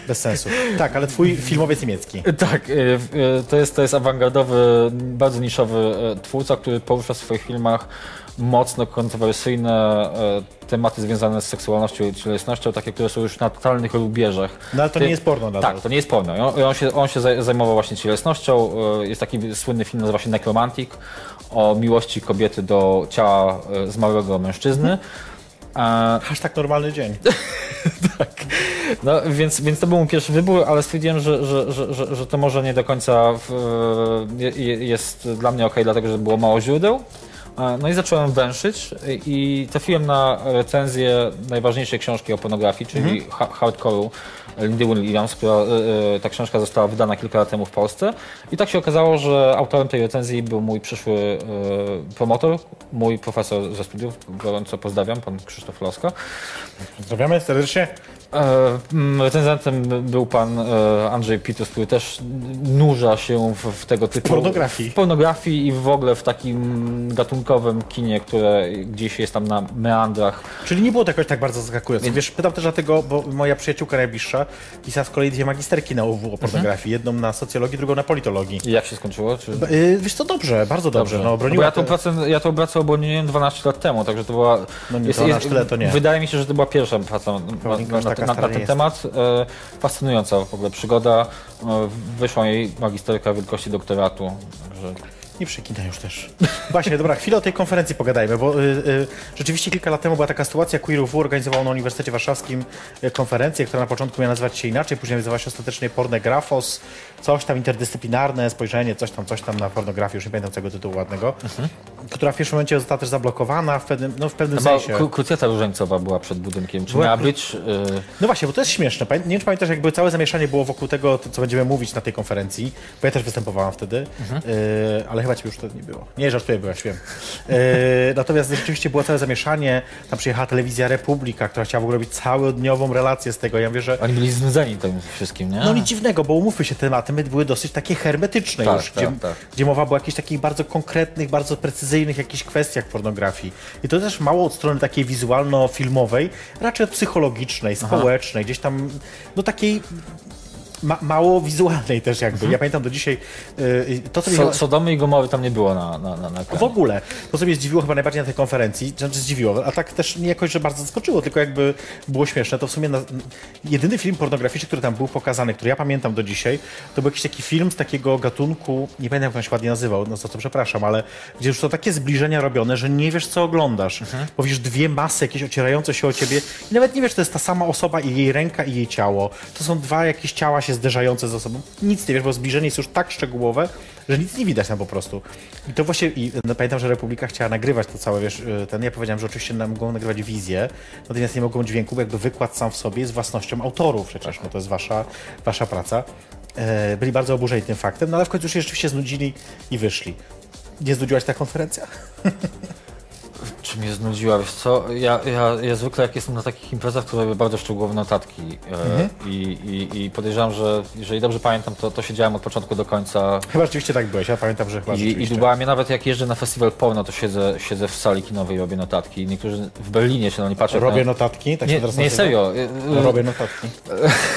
Bez sensu. Tak, ale twój (laughs) filmowiec niemiecki. Tak, e, e, to jest, to jest awangardowy, bardzo niszowy e, twórca, który porusza w swoich filmach mocno kontrowersyjne e, tematy związane z seksualnością i cielesnością, takie, które są już na totalnych rubieżach. No ale to Ty- nie jest porno nadal. Tak, to nie jest porno. On, on, się, on się zaj- zajmował właśnie cielesnością. E, Jest taki słynny film, nazywa się Necromantic, o miłości kobiety do ciała e, zmarłego mężczyzny. E, Hashtag normalny dzień. (laughs) no, więc, więc to był mój pierwszy wybór, ale stwierdziłem, że, że, że, że, to może nie do końca w, je- je- jest dla mnie ok, dlatego że było mało źródeł. No i zacząłem węszyć i trafiłem na recenzję najważniejszej książki o pornografii, czyli ha- Hardcore'u Lindy Williams, która, e, e, ta książka została wydana kilka lat temu w Polsce. I tak się okazało, że autorem tej recenzji był mój przyszły e, promotor, mój profesor ze studiów, gorąco pozdrawiam, pan Krzysztof Loska. Pozdrawiamy serdecznie. E, mm, Recenzentem był pan e, Andrzej Pitus, który też nurza się w, w tego typu... pornografii. W pornografii i w ogóle w takim gatunkowym kinie, które gdzieś jest tam na meandrach. Czyli nie było to jakoś tak bardzo zaskakujące. Wiesz, pytam też dlatego, bo moja przyjaciółka najbliższa pisała z kolei dwie magisterki na UW o pornografii. Jedną na socjologii, drugą na politologii. I jak się skończyło? Czy... Yy, wiesz co, dobrze, bardzo dobrze. No, Bo broniła ja tą pracę, ja tą pracę obroniłem 12 lat temu, także to była... No nie, 12 lat to nie. Wydaje mi się, że to była pierwsza praca na, na, na, na, na ten jest. temat. E, fascynująca w ogóle przygoda. E, wyszła jej magisterka wielkości doktoratu. Nie przekina już też. (laughs) Właśnie, dobra, chwilę o tej konferencji pogadajmy, bo y, y, rzeczywiście kilka lat temu była taka sytuacja, Queer UW organizował na Uniwersytecie Warszawskim y, konferencję, która na początku miała nazywać się inaczej, później nazywała się ostatecznie Pornegrafos, coś tam interdyscyplinarne spojrzenie, coś tam, coś tam na pornografię, już nie pamiętam tego tytułu ładnego, która w pierwszym momencie została też zablokowana w pewnym, no, w pewnym Chyba sensie. kru- krucjata różańcowa była przed budynkiem. Czy Była miała być? E, No właśnie, bo to jest śmieszne. Pamię- Nie wiem, czy pamiętasz, jakby całe zamieszanie było wokół tego, co będziemy mówić na tej konferencji, bo ja też występowałam wtedy, yy, ale chyba ciebie już wtedy nie było. Nie, żartuję, byłaś, wiem. Yy, natomiast rzeczywiście było całe zamieszanie, tam przyjechała telewizja Republika, która chciała w ogóle robić całodniową relację z tego. Ja mówię, że oni byli znudzeni tym wszystkim, nie? no nic dziwnego, bo umówmy się, tematy były dosyć takie hermetyczne Tak, już, tak, gdzie, tak. gdzie mowa była o jakichś takich bardzo konkretnych, bardzo precyzyjnych jakichś kwestiach pornografii. I to też mało od strony takiej wizualno-filmowej, raczej od psychologicznej, społecznej, gdzieś tam, no takiej ma, mało wizualnej też jakby. Ja pamiętam do dzisiaj y, to, co mnie So, Sodomy i Gomory tam nie było na, na, na, na w ogóle. To, co mnie zdziwiło chyba najbardziej na tej konferencji, znaczy zdziwiło, a tak też nie jakoś, że bardzo zaskoczyło, tylko jakby było śmieszne, to w sumie na, jedyny film pornograficzny, który tam był pokazany, który ja pamiętam do dzisiaj, to był jakiś taki film z takiego gatunku, nie pamiętam jak on się ładnie nazywał, no za co przepraszam, ale gdzie już to takie zbliżenia robione, że nie wiesz, co oglądasz. Bo widzisz dwie masy jakieś ocierające się o ciebie i nawet nie wiesz, to jest ta sama osoba i jej ręka i jej ciało. To są dwa jakieś ciała się zderzające ze sobą. Nic nie wiesz, bo zbliżenie jest już tak szczegółowe, że nic nie widać tam po prostu. I to właśnie, i no, pamiętam, że Republika chciała nagrywać to całe, wiesz, y, ten, ja powiedziałem, że oczywiście mogą nagrywać wizję, natomiast nie mogą dźwięku, bo jakby wykład sam w sobie jest własnością autorów przecież, no to jest wasza, wasza praca. E, byli bardzo oburzeni tym faktem, no ale w końcu się rzeczywiście znudzili i wyszli. Nie znudziłaś ta konferencja? (laughs) Mnie znudziła, wiesz co, ja, ja, ja zwykle jak jestem na takich imprezach, to robię bardzo szczegółowe notatki e, i, i, i podejrzewam, że jeżeli dobrze pamiętam, to, to siedziałem od początku do końca Chyba rzeczywiście tak byłeś, ja pamiętam, że chyba i, i dbałem. Ja nawet jak jeżdżę na festiwal porno, to siedzę, siedzę w sali kinowej i robię notatki. Niektórzy w Berlinie się na nie patrzą. Robię jak na... notatki, tak się Nie, teraz nie serio. Robię notatki.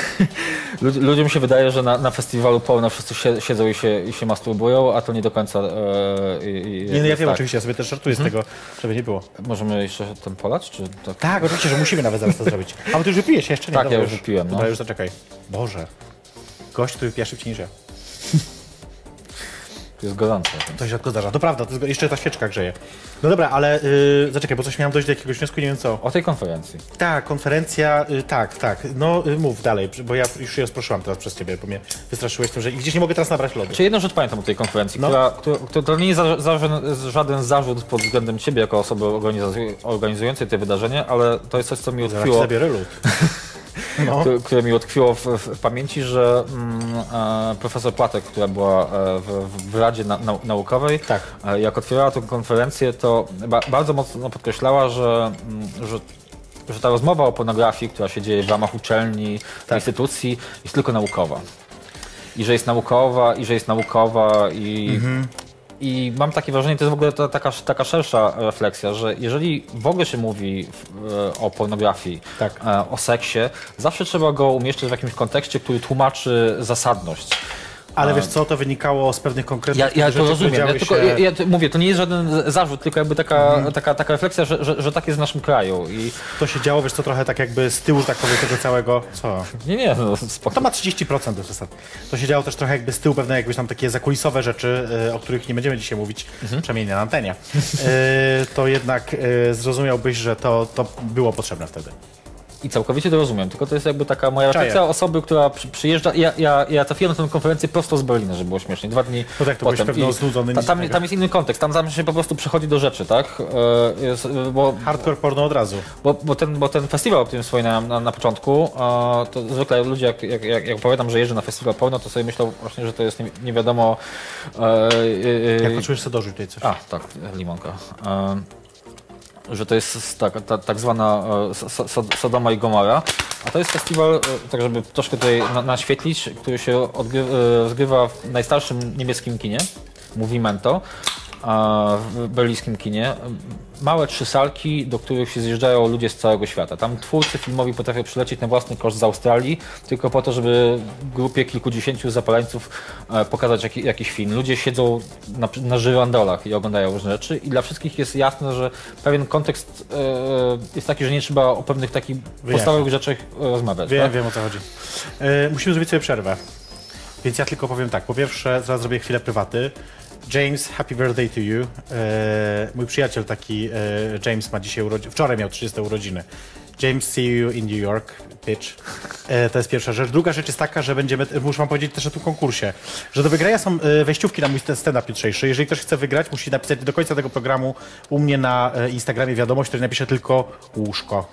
(laughs) Lud- Ludziom się wydaje, że na, na festiwalu porno wszyscy sie- siedzą i się, i się masturbują, a to nie do końca. E, i, i, Nie, no ja wiem tak. oczywiście, ja sobie też żartuję z tego, żeby nie było. Możemy jeszcze ten polacz, czy tak? Tak, oczywiście, że musimy nawet zaraz to zrobić. A bo ty już wypijesz jeszcze? Nie, Tak, dobra, ja już wypiłem, no. Dobra, już zaczekaj. Boże. Gość, który pije szybciej niż ja. To jest gorące. To się rzadko zdarza. To prawda, to jest, jeszcze ta świeczka grzeje. No dobra, ale yy, zaczekaj, bo coś miałem dojść do jakiegoś wniosku, nie wiem co. O tej konferencji. Tak, konferencja, y, tak, tak. No y, mów dalej, bo ja już się rozproszyłam teraz przez ciebie, bo mnie wystraszyłeś tym, że gdzieś nie mogę teraz nabrać lodu. Czy jedną rzecz pamiętam o tej konferencji, No. która, która, która to nie jest za, za, żaden zarzut pod względem ciebie jako osoby organizu- organizującej te wydarzenie, ale to jest coś, co mi utkwiło, zabiorę lód. (laughs) No. które, które mi utkwiło w, w pamięci, że mm, e, profesor Platek, która była e, w, w Radzie na, nau- Naukowej, Tak. e, jak otwierała tę konferencję, to ba, bardzo mocno podkreślała, że, mm, że że ta rozmowa o pornografii, która się dzieje w ramach uczelni, Tak. instytucji, jest tylko naukowa. I że jest naukowa, i że jest naukowa, i, Mhm. I mam takie wrażenie, to jest w ogóle ta, taka, taka szersza refleksja, że jeżeli w ogóle się mówi e, o pornografii, Tak. e, o seksie, zawsze trzeba go umieszczać w jakimś kontekście, który tłumaczy zasadność. Ale wiesz co, to wynikało z pewnych konkretnych Ja, ja rzeczy, to rozumiem. Ja, tylko, się... ja, ja mówię, to nie jest żaden zarzut, tylko jakby taka, Mhm. taka, taka refleksja, że, że, że tak jest w naszym kraju. I To się działo, wiesz co, trochę tak jakby z tyłu, tak powiem, tego całego... Co? nie, nie, no, spoko. To ma 30% do zasad. To się działo też trochę jakby z tyłu pewne jakbyś tam takie zakulisowe rzeczy, y, o których nie będziemy dzisiaj mówić, przynajmniej nie na antenie. Y, to jednak y, zrozumiałbyś, że to, to było potrzebne wtedy. I całkowicie to rozumiem, tylko to jest jakby taka moja refleksja osoby, która przy, przyjeżdża. Ja, ja, ja trafiłem na tę konferencję prosto z Berlina, żeby było śmiesznie. Dwa dni No tak, to byłeś potem. pewno znudzony, ta, tam, tam jest inny kontekst, tam, się po prostu przechodzi do rzeczy, tak? E, Jest, bo, Hardcore porno od razu. bo, bo, ten, bo ten festiwal, o którym wspominałem na, na początku, e, to zwykle ludzie, jak, jak, jak, opowiadam, że jeżdżę na festiwal porno, to sobie myślą właśnie, że to jest nie, nie wiadomo. E, e, Jak poczujesz sobie dorzuć tutaj coś. a, tak, limonka. E, że to jest tak, ta, tak zwana e, so, so, Sodoma i Gomora. A to jest festiwal, e, tak żeby troszkę tutaj na, naświetlić, który się rozgrywa w najstarszym niemieckim kinie, Movimento, w berlińskim kinie. Małe trzy salki, do których się zjeżdżają ludzie z całego świata. Tam twórcy filmowi potrafią przylecieć na własny koszt z Australii, tylko po to, żeby grupie kilkudziesięciu zapaleńców e, pokazać jaki, jakiś film. Ludzie siedzą na, na żyrandolach i oglądają różne rzeczy i dla wszystkich jest jasne, że pewien kontekst e, jest taki, że nie trzeba o pewnych takich podstawowych rzeczach rozmawiać. Wiem, tak? wiem o co chodzi. E, musimy zrobić sobie przerwę. Więc ja tylko powiem tak. Po pierwsze, zaraz zrobię chwilę prywaty. James, happy birthday to you. E, mój przyjaciel taki, e, James ma dzisiaj urodziny, wczoraj miał 30 urodziny. James, see you in New York, bitch. E, to jest pierwsza rzecz. Druga rzecz jest taka, że będziemy, muszę wam powiedzieć też o tym konkursie, że do wygrania są e, wejściówki na mój stand-up jutrzejszy. Jeżeli ktoś chce wygrać, musi napisać do końca tego programu u mnie na e, Instagramie wiadomość, który napisze tylko łóżko.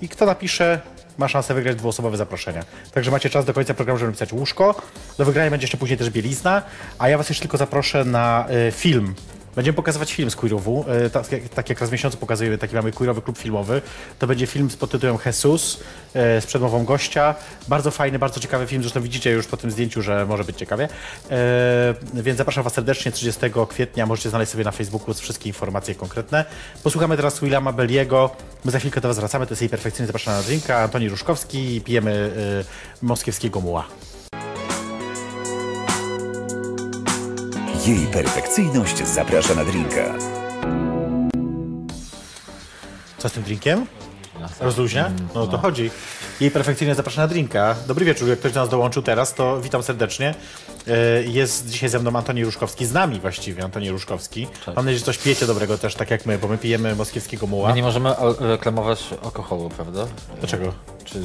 I kto napisze, ma szansę wygrać dwuosobowe zaproszenia. Także macie czas do końca programu, żeby napisać łóżko. Do wygrania będzie jeszcze później też bielizna, a ja was jeszcze tylko zaproszę na y, film. Będziemy pokazywać film z Queerowu, y, tak, tak jak raz w miesiącu pokazujemy taki mamy queerowy klub filmowy. To będzie film pod tytułem Jesus, y, z przedmową gościa. Bardzo fajny, bardzo ciekawy film, zresztą widzicie już po tym zdjęciu, że może być ciekawie. Y, więc zapraszam was serdecznie 30 kwietnia, możecie znaleźć sobie na Facebooku wszystkie informacje konkretne. Posłuchamy teraz Willama Belliego. My za chwilkę do was wracamy, to jest jej perfekcyjnie zapraszana na drinka. Antoni Ruszkowski i pijemy moskiewskiego muła. Jej perfekcyjność zaprasza na drinka. Co z tym drinkiem? Rozluźnia? No o to chodzi. Jej perfekcyjnie zaprasza na drinka. Dobry wieczór, jak ktoś do nas dołączył teraz, to witam serdecznie. E, Jest dzisiaj ze mną Antoni Ruszkowski, z nami właściwie Antoni Ruszkowski. Mam nadzieję, że coś pijecie dobrego też, tak jak my, bo my pijemy moskiewskiego muła. My nie możemy reklamować alkoholu, prawda? Dlaczego? Czy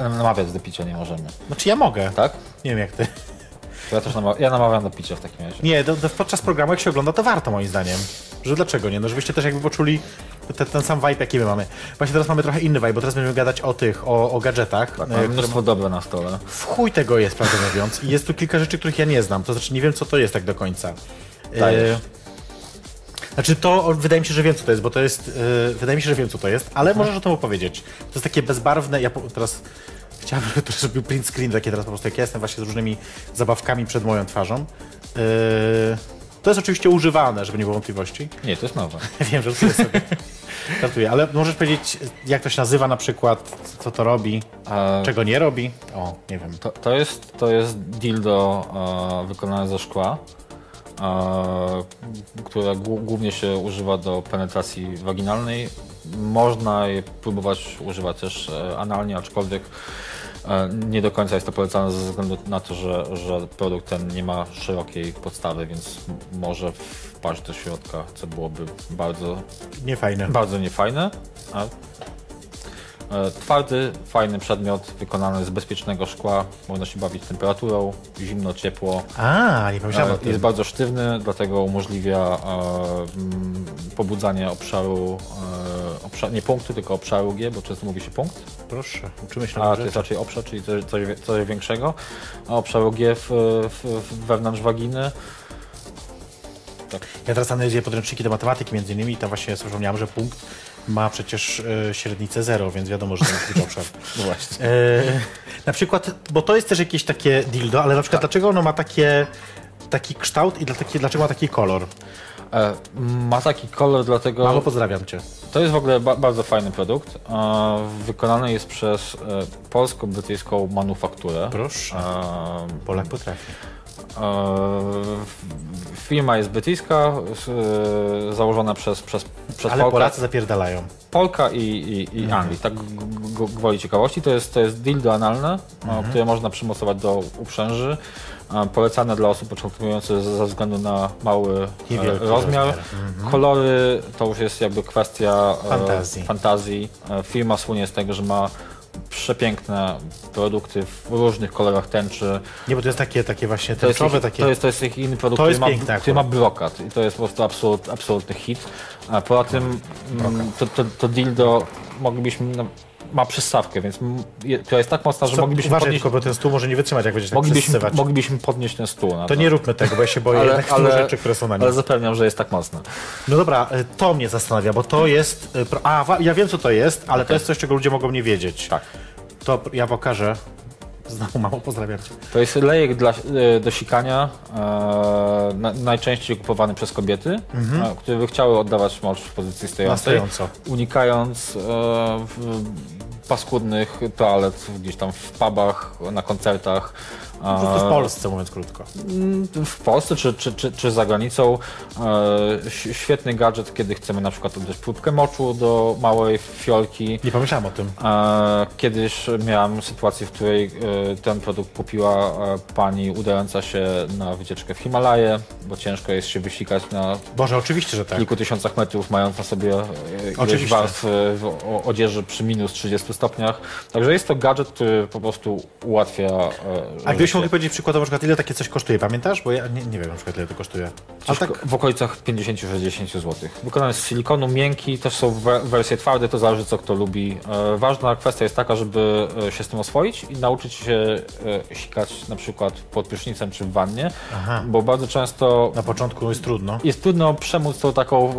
namawiać do picia nie możemy, Znaczy ja mogę. tak? Nie wiem jak ty. Ja też nama- ja namawiam do picia w takim razie. Nie, do, do, podczas programu jak się ogląda, to warto moim zdaniem. Że dlaczego nie? No żebyście też jakby poczuli te, ten sam vibe, jaki my mamy. Właśnie teraz mamy trochę inny vibe, bo teraz będziemy gadać o tych, o, o gadżetach. Tak, e, mamy mnóstwo dobra na stole. W chuj tego jest, prawdę mówiąc. I jest tu kilka rzeczy, których ja nie znam. To znaczy nie wiem, co to jest tak do końca. Dajesz. E, Znaczy to, wydaje mi się, że wiem, co to jest, bo to jest, e, wydaje mi się, że wiem, co to jest, ale możesz o tym opowiedzieć. To jest takie bezbarwne, ja po, teraz chciałbym, żeby to zrobił print screen takie teraz po prostu, jak ja jestem właśnie z różnymi zabawkami przed moją twarzą. E, to jest oczywiście używane, żeby nie było wątpliwości. (laughs) Nie, to jest nowe. (laughs) Wiem, że sobie sobie. Żartuję, ale możesz powiedzieć, jak to się nazywa na przykład, co to robi, E, czego nie robi? O, nie wiem. To, to, jest, to jest dildo e, wykonane ze szkła, e, które głó- głównie się używa do penetracji waginalnej. Można je próbować używać też e, analnie, aczkolwiek nie do końca jest to polecane ze względu na to, że, że produkt ten nie ma szerokiej podstawy, więc może wpaść do środka, co byłoby bardzo Nie fajne. bardzo niefajne. A e, twardy, fajny przedmiot wykonany z bezpiecznego szkła. Można się bawić temperaturą, zimno, ciepło. A, nie pomyślałem o E, tym. Jest bardzo sztywny, dlatego umożliwia e, mm, pobudzanie obszaru, e, obszar, nie punktu, tylko obszaru G, bo często mówi się punkt, Proszę, uczymy się a to jest raczej obszar, czyli coś, coś, większego. A obszaru G w, w, wewnątrz waginy. Tak. Ja teraz analizuję podręczniki do matematyki między innymi i tam właśnie przypomniałem, że punkt ma przecież e, średnicę zero, więc wiadomo, że to jest (laughs) tylko obszar. No właśnie. E, na przykład, bo to jest też jakieś takie dildo, ale na przykład dlaczego ono ma takie, taki kształt i dla- taki, dlaczego ma taki kolor? E, ma taki kolor, dlatego. Mamo, pozdrawiam cię. To jest w ogóle ba bardzo fajny produkt. E, wykonany jest przez e, polsko-brytyjską manufakturę. Proszę. E, Polak potrafi. E, firma jest brytyjska, e, założona przez, przez, przez Ale Polka, Polacy zapierdalają. Polka i, i, i Anglii. Tak gwoli ciekawości. To jest, to jest dildo analne, e, które można przymocować do uprzęży. Polecane dla osób początkujących ze względu na mały e, rozmiar. rozmiar. Kolory to już jest jakby kwestia Fantazji. fantazji. Firma słynie z tego, że ma przepiękne produkty w różnych kolorach tęczy. Nie, bo to jest takie, takie właśnie To jest, tęczowe, ich, takie... to, jest, to jest ich inny produkt, To który, ma, piękne który ma brokat i to jest po prostu absolut, absolutny hit. A poza tym mm, to, to, to dildo moglibyśmy na- ma przystawkę, więc która jest tak mocna, że Co, moglibyśmy uważaj podnieść, tylko, bo ten stół może nie wytrzymać, jak będziesz tak moglibyśmy, przesywać. moglibyśmy podnieść ten stół. Na To nie róbmy tego, bo ja się boję (laughs) ale, jednak ale, rzeczy, które są na nim. ale zapewniam, że jest tak mocna. No dobra, y, to mnie zastanawia, bo to jest... y, A, ja wiem, co to jest, ale to jest coś, czego ludzie mogą nie wiedzieć. Tak. To ja pokażę. (laughs) Znowu mamo, pozdrawiam cię. To jest lejek dla, e, do sikania, e, na, najczęściej kupowany przez kobiety, e, które by chciały oddawać mocz w pozycji stojącej, unikając e, w, paskudnych toalet gdzieś tam w pubach, na koncertach. Po prostu w Polsce, mówiąc krótko. w Polsce czy, czy, czy, czy za granicą. E, świetny gadżet, kiedy chcemy na przykład oddać próbkę moczu do małej fiolki. Nie pomyślałem o tym. E, Kiedyś miałem sytuację, w której e, ten produkt kupiła pani udająca się na wycieczkę w Himalaje, bo ciężko jest się wysikać na Boże, oczywiście, że tak. kilku tysiącach metrów, mając na sobie ileś warstw w odzieży przy minus 30 stopniach. Także jest to gadżet, który po prostu ułatwia A gdybyś życie. mógł powiedzieć przykładowo, na przykład, ile takie coś kosztuje, pamiętasz? Bo ja nie, nie wiem na przykład, ile to kosztuje. Coś tak, w okolicach 50-60 zł. Wykonany z silikonu, miękki, też są we- wersje twarde, to zależy co kto lubi. E, ważna kwestia jest taka, żeby e, się z tym oswoić i nauczyć się e, sikać na przykład pod prysznicem czy w wannie, Aha. bo bardzo często na początku jest trudno. jest trudno przemóc tą taką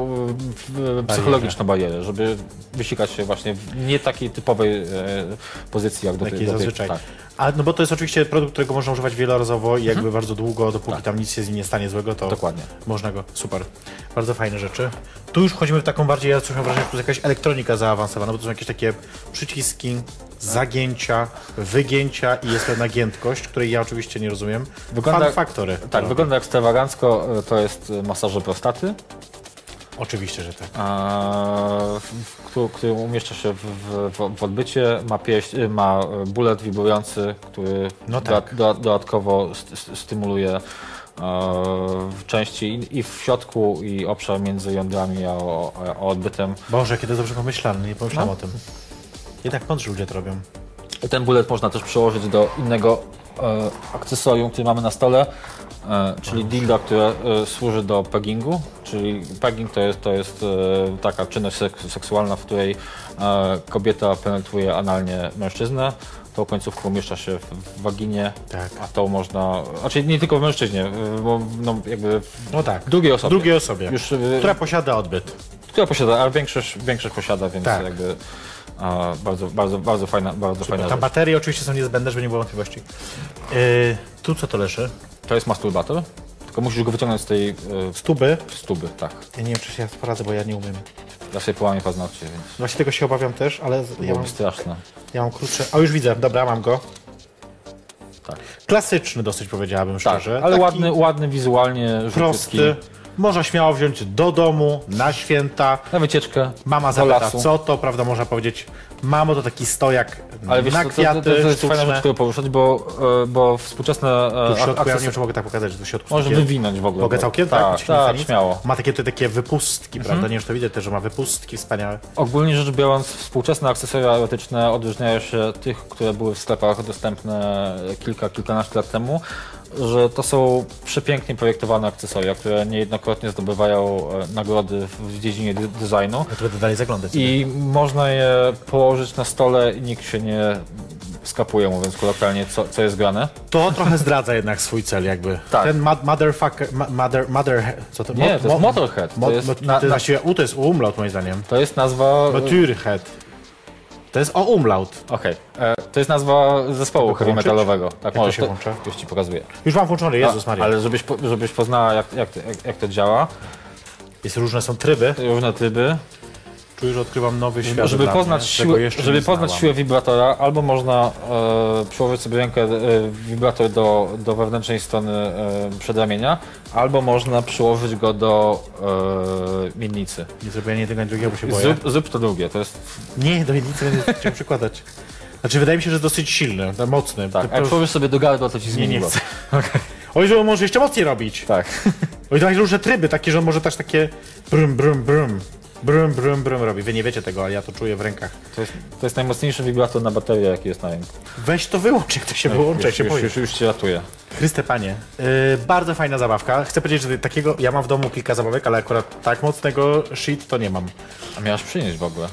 psychologiczną barierę, żeby wysikać się właśnie w nie takiej typowej pozycji jak do tej, do tej zazwyczaj. tak. A no bo to jest oczywiście produkt, którego można używać wielorazowo i jakby bardzo długo, dopóki tam nic się z nim nie stanie złego, to Dokładnie. można go. Super. Bardzo fajne rzeczy. Tu już wchodzimy w taką bardziej, ja coś mam wrażenie, że tu jest jakaś elektronika zaawansowana, bo to są jakieś takie przyciski, zagięcia, wygięcia i jest pewna giętkość, której ja oczywiście nie rozumiem. Wygląda- Fun factory. Tak, wygląda ekstrawagancko, e, to jest e, masaże prostaty. Oczywiście, że tak. który, umieszcza się w, w, w odbycie, ma, pieś, ma bulet wibrujący, który No tak. doda- dodatkowo st- st- stymuluje e, w części i, w środku i obszar między jądrami a, a, a odbytem. Boże, kiedy dobrze pomyślane, nie pomyślałem No. o tym. Jednak mądrzy ludzie to robią. Ten bulet można też przełożyć do innego e, akcesorium, który mamy na stole, czyli dildo, które e, służy do peggingu, czyli pegging to jest, to jest e, taka czynność sek- seksualna, w której e, kobieta penetruje analnie mężczyznę, tą końcówką umieszcza się w, waginie, Tak. a tą można, znaczy nie tylko w mężczyźnie, e, bo no, jakby w No tak. drugiej osobie. Drugiej osobie. Już, e, Która posiada odbyt. która posiada, ale większość, większość posiada, więc Tak. jakby e, bardzo, bardzo, bardzo fajna, bardzo fajna Tam rzecz. baterie oczywiście są niezbędne, żeby nie było wątpliwości. Yy, tu co to leży? To jest masturbator, tylko musisz go wyciągnąć z tej e, Stuby. stuby, tak. Ja nie wiem, czy się poradzę, bo ja nie umiem. Ja sobie połamię paznokcie, więc Właśnie tego się obawiam też, ale ja byłoby mam, straszne. ja mam krótsze. O, już widzę, dobra, mam go. Tak, Klasyczny dosyć powiedziałabym tak szczerze. ale Taki ładny, ładny wizualnie, prosty. żółciutki. Można śmiało wziąć do domu, na święta. Na wycieczkę, Mama do zapyta, lasu. co to, prawda, można powiedzieć, mamo, to taki stojak Ale wiesz, na co, to, kwiaty to, to jest fajna sztuczne. rzecz, którą poruszać, bo, e, bo współczesne Tu w e, środku, ja nie wiem, czy mogę tak pokazać, że tu w środku Może takie- wywinąć w ogóle. Mogę całkiem? Tak, Tak, tak, śmiało. Ma takie, te, takie wypustki, prawda? Nie wiem, czy to widać też, że ma wypustki wspaniałe. Ogólnie rzecz biorąc, współczesne akcesoria erotyczne odróżniają się tych, które były w sklepach dostępne kilka, kilkanaście lat temu, że to są przepięknie projektowane akcesoria, które niejednokrotnie zdobywają e, nagrody w dziedzinie designu. Ja będę dalej zaglądać. I można je położyć na stole i nikt się nie skapuje, mówiąc kolokwialnie, co, co jest grane. To trochę zdradza jednak swój cel jakby. Tak. Ten motherfucker, mother, mother, co to? Nie, to jest Motorhead. Mo, To jest mo, na- na- U to jest umlaut moim zdaniem. To jest nazwa... Motorhead. To jest o umlaut. Okej, e, to jest nazwa zespołu Mogę heavy metalowego. Tak, to możesz, się włącza? Już ci pokazuję. Już mam włączony, Jezus A, Maria. Ale żebyś, żebyś poznała, jak, jak, jak, jak to działa, Jest różne są tryby. różne tryby. Czuję, że odkrywam nowy świat Żeby dla poznać, jeszcze żeby poznać znałam. siłę wibratora, albo można e, przyłożyć sobie rękę, e, wibrator do, do wewnętrznej strony e, przedramienia, albo można przyłożyć go do e, miednicy. Nie zrobię ani tego, ani drugiego, bo się boję. Zrób, zrób to drugie, to jest Nie, do jednicy będę chciał przykładać. Znaczy, wydaje mi się, że jest dosyć silny, mocny. tak. To- Jak przyłożysz sobie do gardła, to ci zmieni nie głos. chcę. Oj, że on może jeszcze mocniej robić. Tak. Oj, daje różne tryby, takie, że on może też takie brum, brum, brum. Brum, brum, brum robi. Wy nie wiecie tego, ale ja to czuję w rękach. To jest, to jest najmocniejszy wibrator na baterię, jaki jest na rynku. Weź to wyłącz, jak to się wyłącza, już, się już, boję. już, już cię ratuję. Chryste panie, yy, bardzo fajna zabawka. Chcę powiedzieć, że takiego, ja mam w domu kilka zabawek, ale akurat tak mocnego shit to nie mam. A miałaś przynieść w ogóle.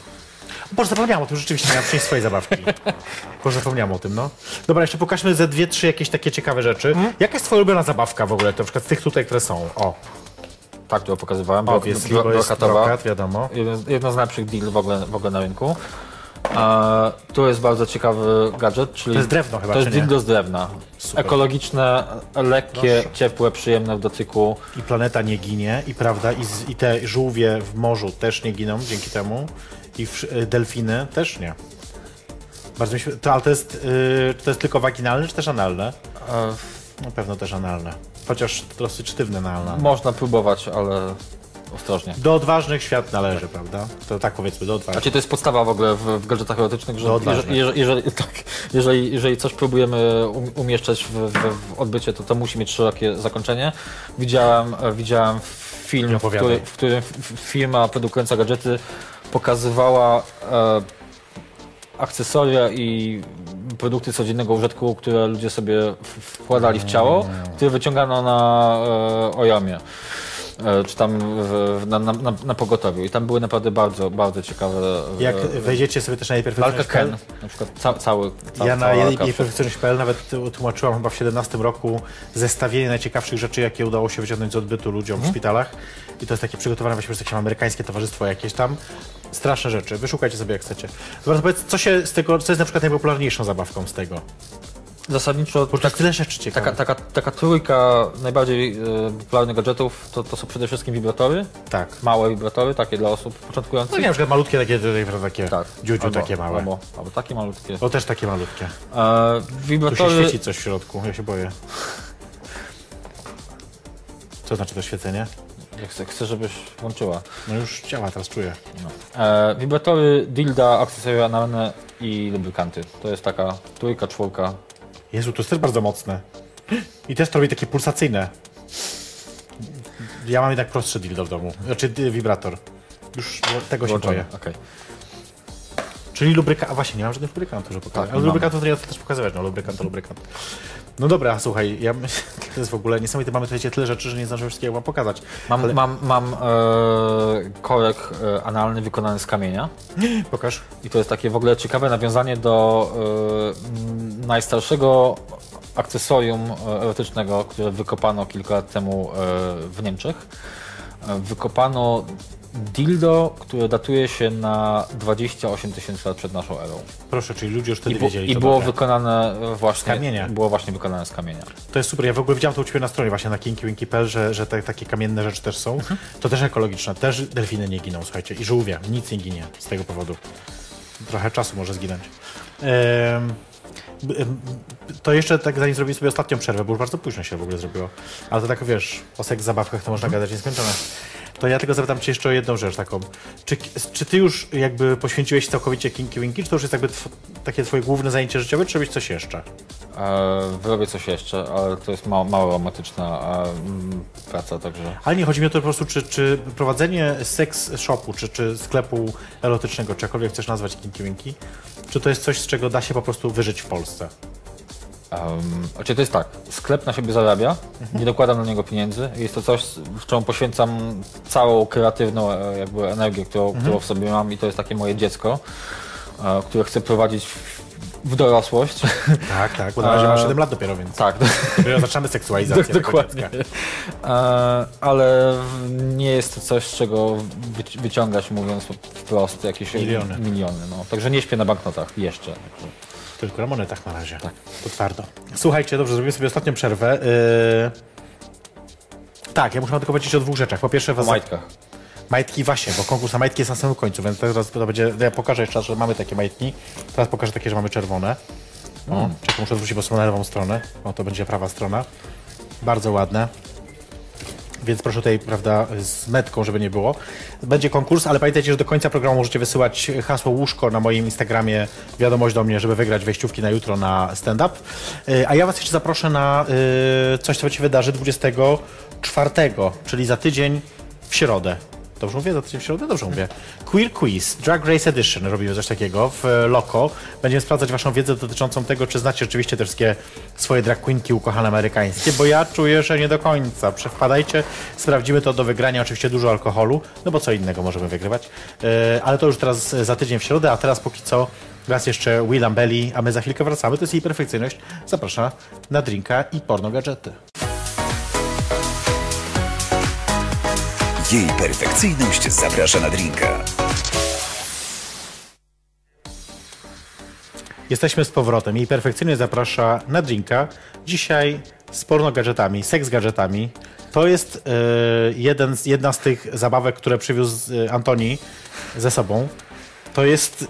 Boże, zapomniałem o tym, rzeczywiście miałem przynieść swoje zabawki. (laughs) Boże, zapomniałem o tym, no. Dobra, jeszcze pokażmy ze dwie, trzy jakieś takie ciekawe rzeczy. Mhm. Jaka jest twoja ulubiona zabawka w ogóle, na przykład z tych tutaj, które są? O, Tak, to pokazywałem. o Bro- jest, bro- bo jest brokat, wiadomo. Jeden, jedno z najlepszych deal w ogóle, w ogóle na rynku. E, tu jest bardzo ciekawy gadżet, czyli To jest drewno chyba, To jest dildo z drewna. Super. Ekologiczne, lekkie, Proszę. ciepłe, przyjemne w dotyku. I planeta nie ginie, i prawda, i, z, i te żółwie w morzu też nie giną dzięki temu. I w, y, delfiny też nie. Bardzo mi się, to, ale to jest, y, to jest tylko waginalne, czy też analne? E, Na pewno też analne. Chociaż dosyć sztywne na analne. można próbować, ale ostrożnie. Do odważnych świat należy, prawda? To tak powiedzmy, do odważnych. Znaczy to jest podstawa w ogóle w, w gadżetach erotycznych, że jeżeli, jeżeli, jeżeli, (laughs) tak, jeżeli, jeżeli coś próbujemy um, umieszczać w, w, w odbycie, to to musi mieć szerokie zakończenie. Widziałem, widziałem film, w, który, w którym firma produkująca gadżety pokazywała e, akcesoria i produkty codziennego użytku, które ludzie sobie wkładali w ciało, które wyciągano na e, ojamie. E, czy tam w, na, na, na, pogotowiu. I tam były naprawdę bardzo, bardzo ciekawe. e, Jak wejdziecie sobie też na Ken, na przykład ca, cały, ca, ja na najpierfekcyjność.pl nawet tłumaczyłam chyba w 17 roku zestawienie najciekawszych rzeczy, jakie udało się wyciągnąć z odbytu ludziom Mhm. w szpitalach. I to jest takie przygotowane właśnie przez jakieś amerykańskie towarzystwo jakieś tam. Straszne rzeczy. Wyszukajcie sobie jak chcecie. To powiedz, co się z tego, co jest na przykład najpopularniejszą zabawką z tego? Zasadniczo Bo jest tyle rzeczy taka, taka, taka trójka najbardziej e, popularnych gadżetów to, to są przede wszystkim wibratory. Tak. Małe wibratory, takie dla osób No początkujących. nie, na przykład malutkie takie, takie, takie tak. dziudziu Albo- takie małe. Albo, albo takie malutkie. O, też takie malutkie. E, Tu się wibratory, świeci coś w środku, ja się boję. Co znaczy to świecenie? Ja chcę, chcę, żebyś włączyła. No już działa, teraz czuję. E, wibratory, dilda, akcesoria analne i lubrykanty. To jest taka trójka, czwórka. Jezu, to jest też bardzo mocne. I też to robi takie pulsacyjne. Ja mam jednak prostszy dildo w domu. Znaczy dy- wibrator. Już tego się Włączone. boję. Okej. Czyli lubrykant. A właśnie, nie mam żadnych lubrykantów, żeby pokazać. Tak, Ale lubrykantów to chcę też pokazywać. No, lubrykant to lubrykant. No dobra, słuchaj, ja myślę, (laughs) to jest w ogóle niesamowite. Mamy tutaj tyle rzeczy, że nie zdążymy wszystkiego wam pokazać. Mam, Ale- mam, mam e, korek e, analny wykonany z kamienia. (gasps) Pokaż. I to jest takie w ogóle ciekawe nawiązanie do e, najstarszego akcesorium e, erotycznego, które wykopano kilka lat temu e, w Niemczech. E, Wykopano dildo, które datuje się na 28 tysięcy lat przed naszą erą. Proszę, czyli ludzie już wtedy I, bu- wiedzieli, i było dobre. wykonane właśnie kamienia. Było właśnie wykonane z kamienia. To jest super. Ja w ogóle widziałem to u Ciebie na stronie właśnie na kinkiwinki.pl, że, że te, takie kamienne rzeczy też są. To też ekologiczne. Też delfiny nie giną, słuchajcie. I żółwie. Nic nie ginie z tego powodu. Trochę czasu może zginąć. Em, to jeszcze tak zanim zrobimy sobie ostatnią przerwę, bo już bardzo późno się w ogóle zrobiło. Ale to tak wiesz, o seks zabawkach to można gadać nieskończone. To ja tylko zapytam Cię jeszcze o jedną rzecz taką. Czy, czy Ty już jakby poświęciłeś całkowicie Kinky Winky, czy to już jest jakby tw- takie Twoje główne zajęcie życiowe, czy robisz coś jeszcze? E, wyrobię coś jeszcze, ale to jest mało, mało romantyczna e, praca, także... Ale nie, chodzi mi o to po prostu, czy, czy prowadzenie seks shopu, czy, czy sklepu erotycznego, czy jakkolwiek chcesz nazwać Kinky Winky, czy to jest coś, z czego da się po prostu wyżyć w Polsce? Um, znaczy to jest tak, sklep na siebie zarabia, nie dokładam na niego pieniędzy. Jest to coś, w czym poświęcam całą kreatywną e, jakby energię, którą, którą w sobie mam i to jest takie moje dziecko, e, które chcę prowadzić w, dorosłość. Tak, tak, bo na razie masz 7 lat dopiero, więc tak, dopiero zaczynamy seksualizację (laughs) dokładnie. E, ale nie jest to coś, z czego wyci- wyciągać, mówiąc wprost, jakieś Miliony. miliony no. Także nie śpię na banknotach jeszcze. Tylko na monetach na razie. Tak. To twardo. Słuchajcie, dobrze, zrobimy sobie ostatnią przerwę. Yy... Tak, ja muszę tylko powiedzieć o dwóch rzeczach. Po pierwsze, O was... majtkach. Majtki właśnie, bo konkurs na majtki jest na samym końcu, więc teraz to będzie. Ja pokażę jeszcze raz, że mamy takie majtki. Teraz pokażę takie, że mamy czerwone. O, Mm. czekaj, muszę odwrócić, bo są na lewą stronę. O, to będzie prawa strona. Bardzo ładne. Więc proszę tutaj, prawda, z metką, żeby nie było. Będzie konkurs, ale pamiętajcie, że do końca programu możecie wysyłać hasło łóżko na moim Instagramie, wiadomość do mnie, żeby wygrać wejściówki na jutro na stand-up. Yy, A ja was jeszcze zaproszę na yy, coś, co się wydarzy 24, czyli za tydzień w środę. Dobrze mówię? Za tydzień w środę? Dobrze mówię. Queer Quiz, Drag Race Edition robimy coś takiego w e, Loco. Będziemy sprawdzać waszą wiedzę dotyczącą tego, czy znacie rzeczywiście te wszystkie swoje drag queenki ukochane amerykańskie, bo ja czuję, że nie do końca. Wpadajcie, sprawdzimy to do wygrania. Oczywiście dużo alkoholu, no bo co innego możemy wygrywać. E, ale to już teraz e, za tydzień w środę, a teraz póki co raz jeszcze Willam Belly, a my za chwilkę wracamy. To jest jej perfekcyjność. Zapraszam na drinka i porno gadżety. Jej perfekcyjność zaprasza na drinka. Jesteśmy z powrotem. Jej perfekcyjność zaprasza na drinka. Dzisiaj z porno gadżetami, seks gadżetami. To jest e, jeden z, jedna z tych zabawek, które przywiózł e, Antoni ze sobą. To jest, e,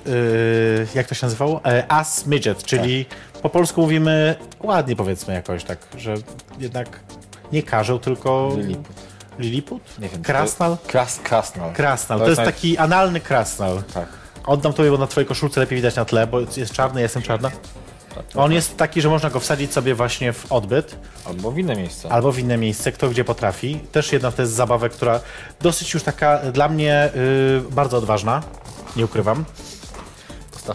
jak to się nazywało? E, As Midget, czyli po polsku mówimy ładnie powiedzmy jakoś tak, że jednak nie karzeł, tylko... Liliput. Liliput? Nie wiem. Krasnal? To, kras, krasnal. Krasnal. To, jest naj- taki analny krasnal. Tak. Oddam tobie, bo na twojej koszulce lepiej widać na tle, bo jest czarny, ja jestem czarna. On jest taki, że można go wsadzić sobie właśnie w odbyt Albo w inne miejsce. albo w inne miejsce, kto gdzie potrafi. Też jedna to jest zabawek, która dosyć już taka dla mnie y, bardzo odważna, nie ukrywam.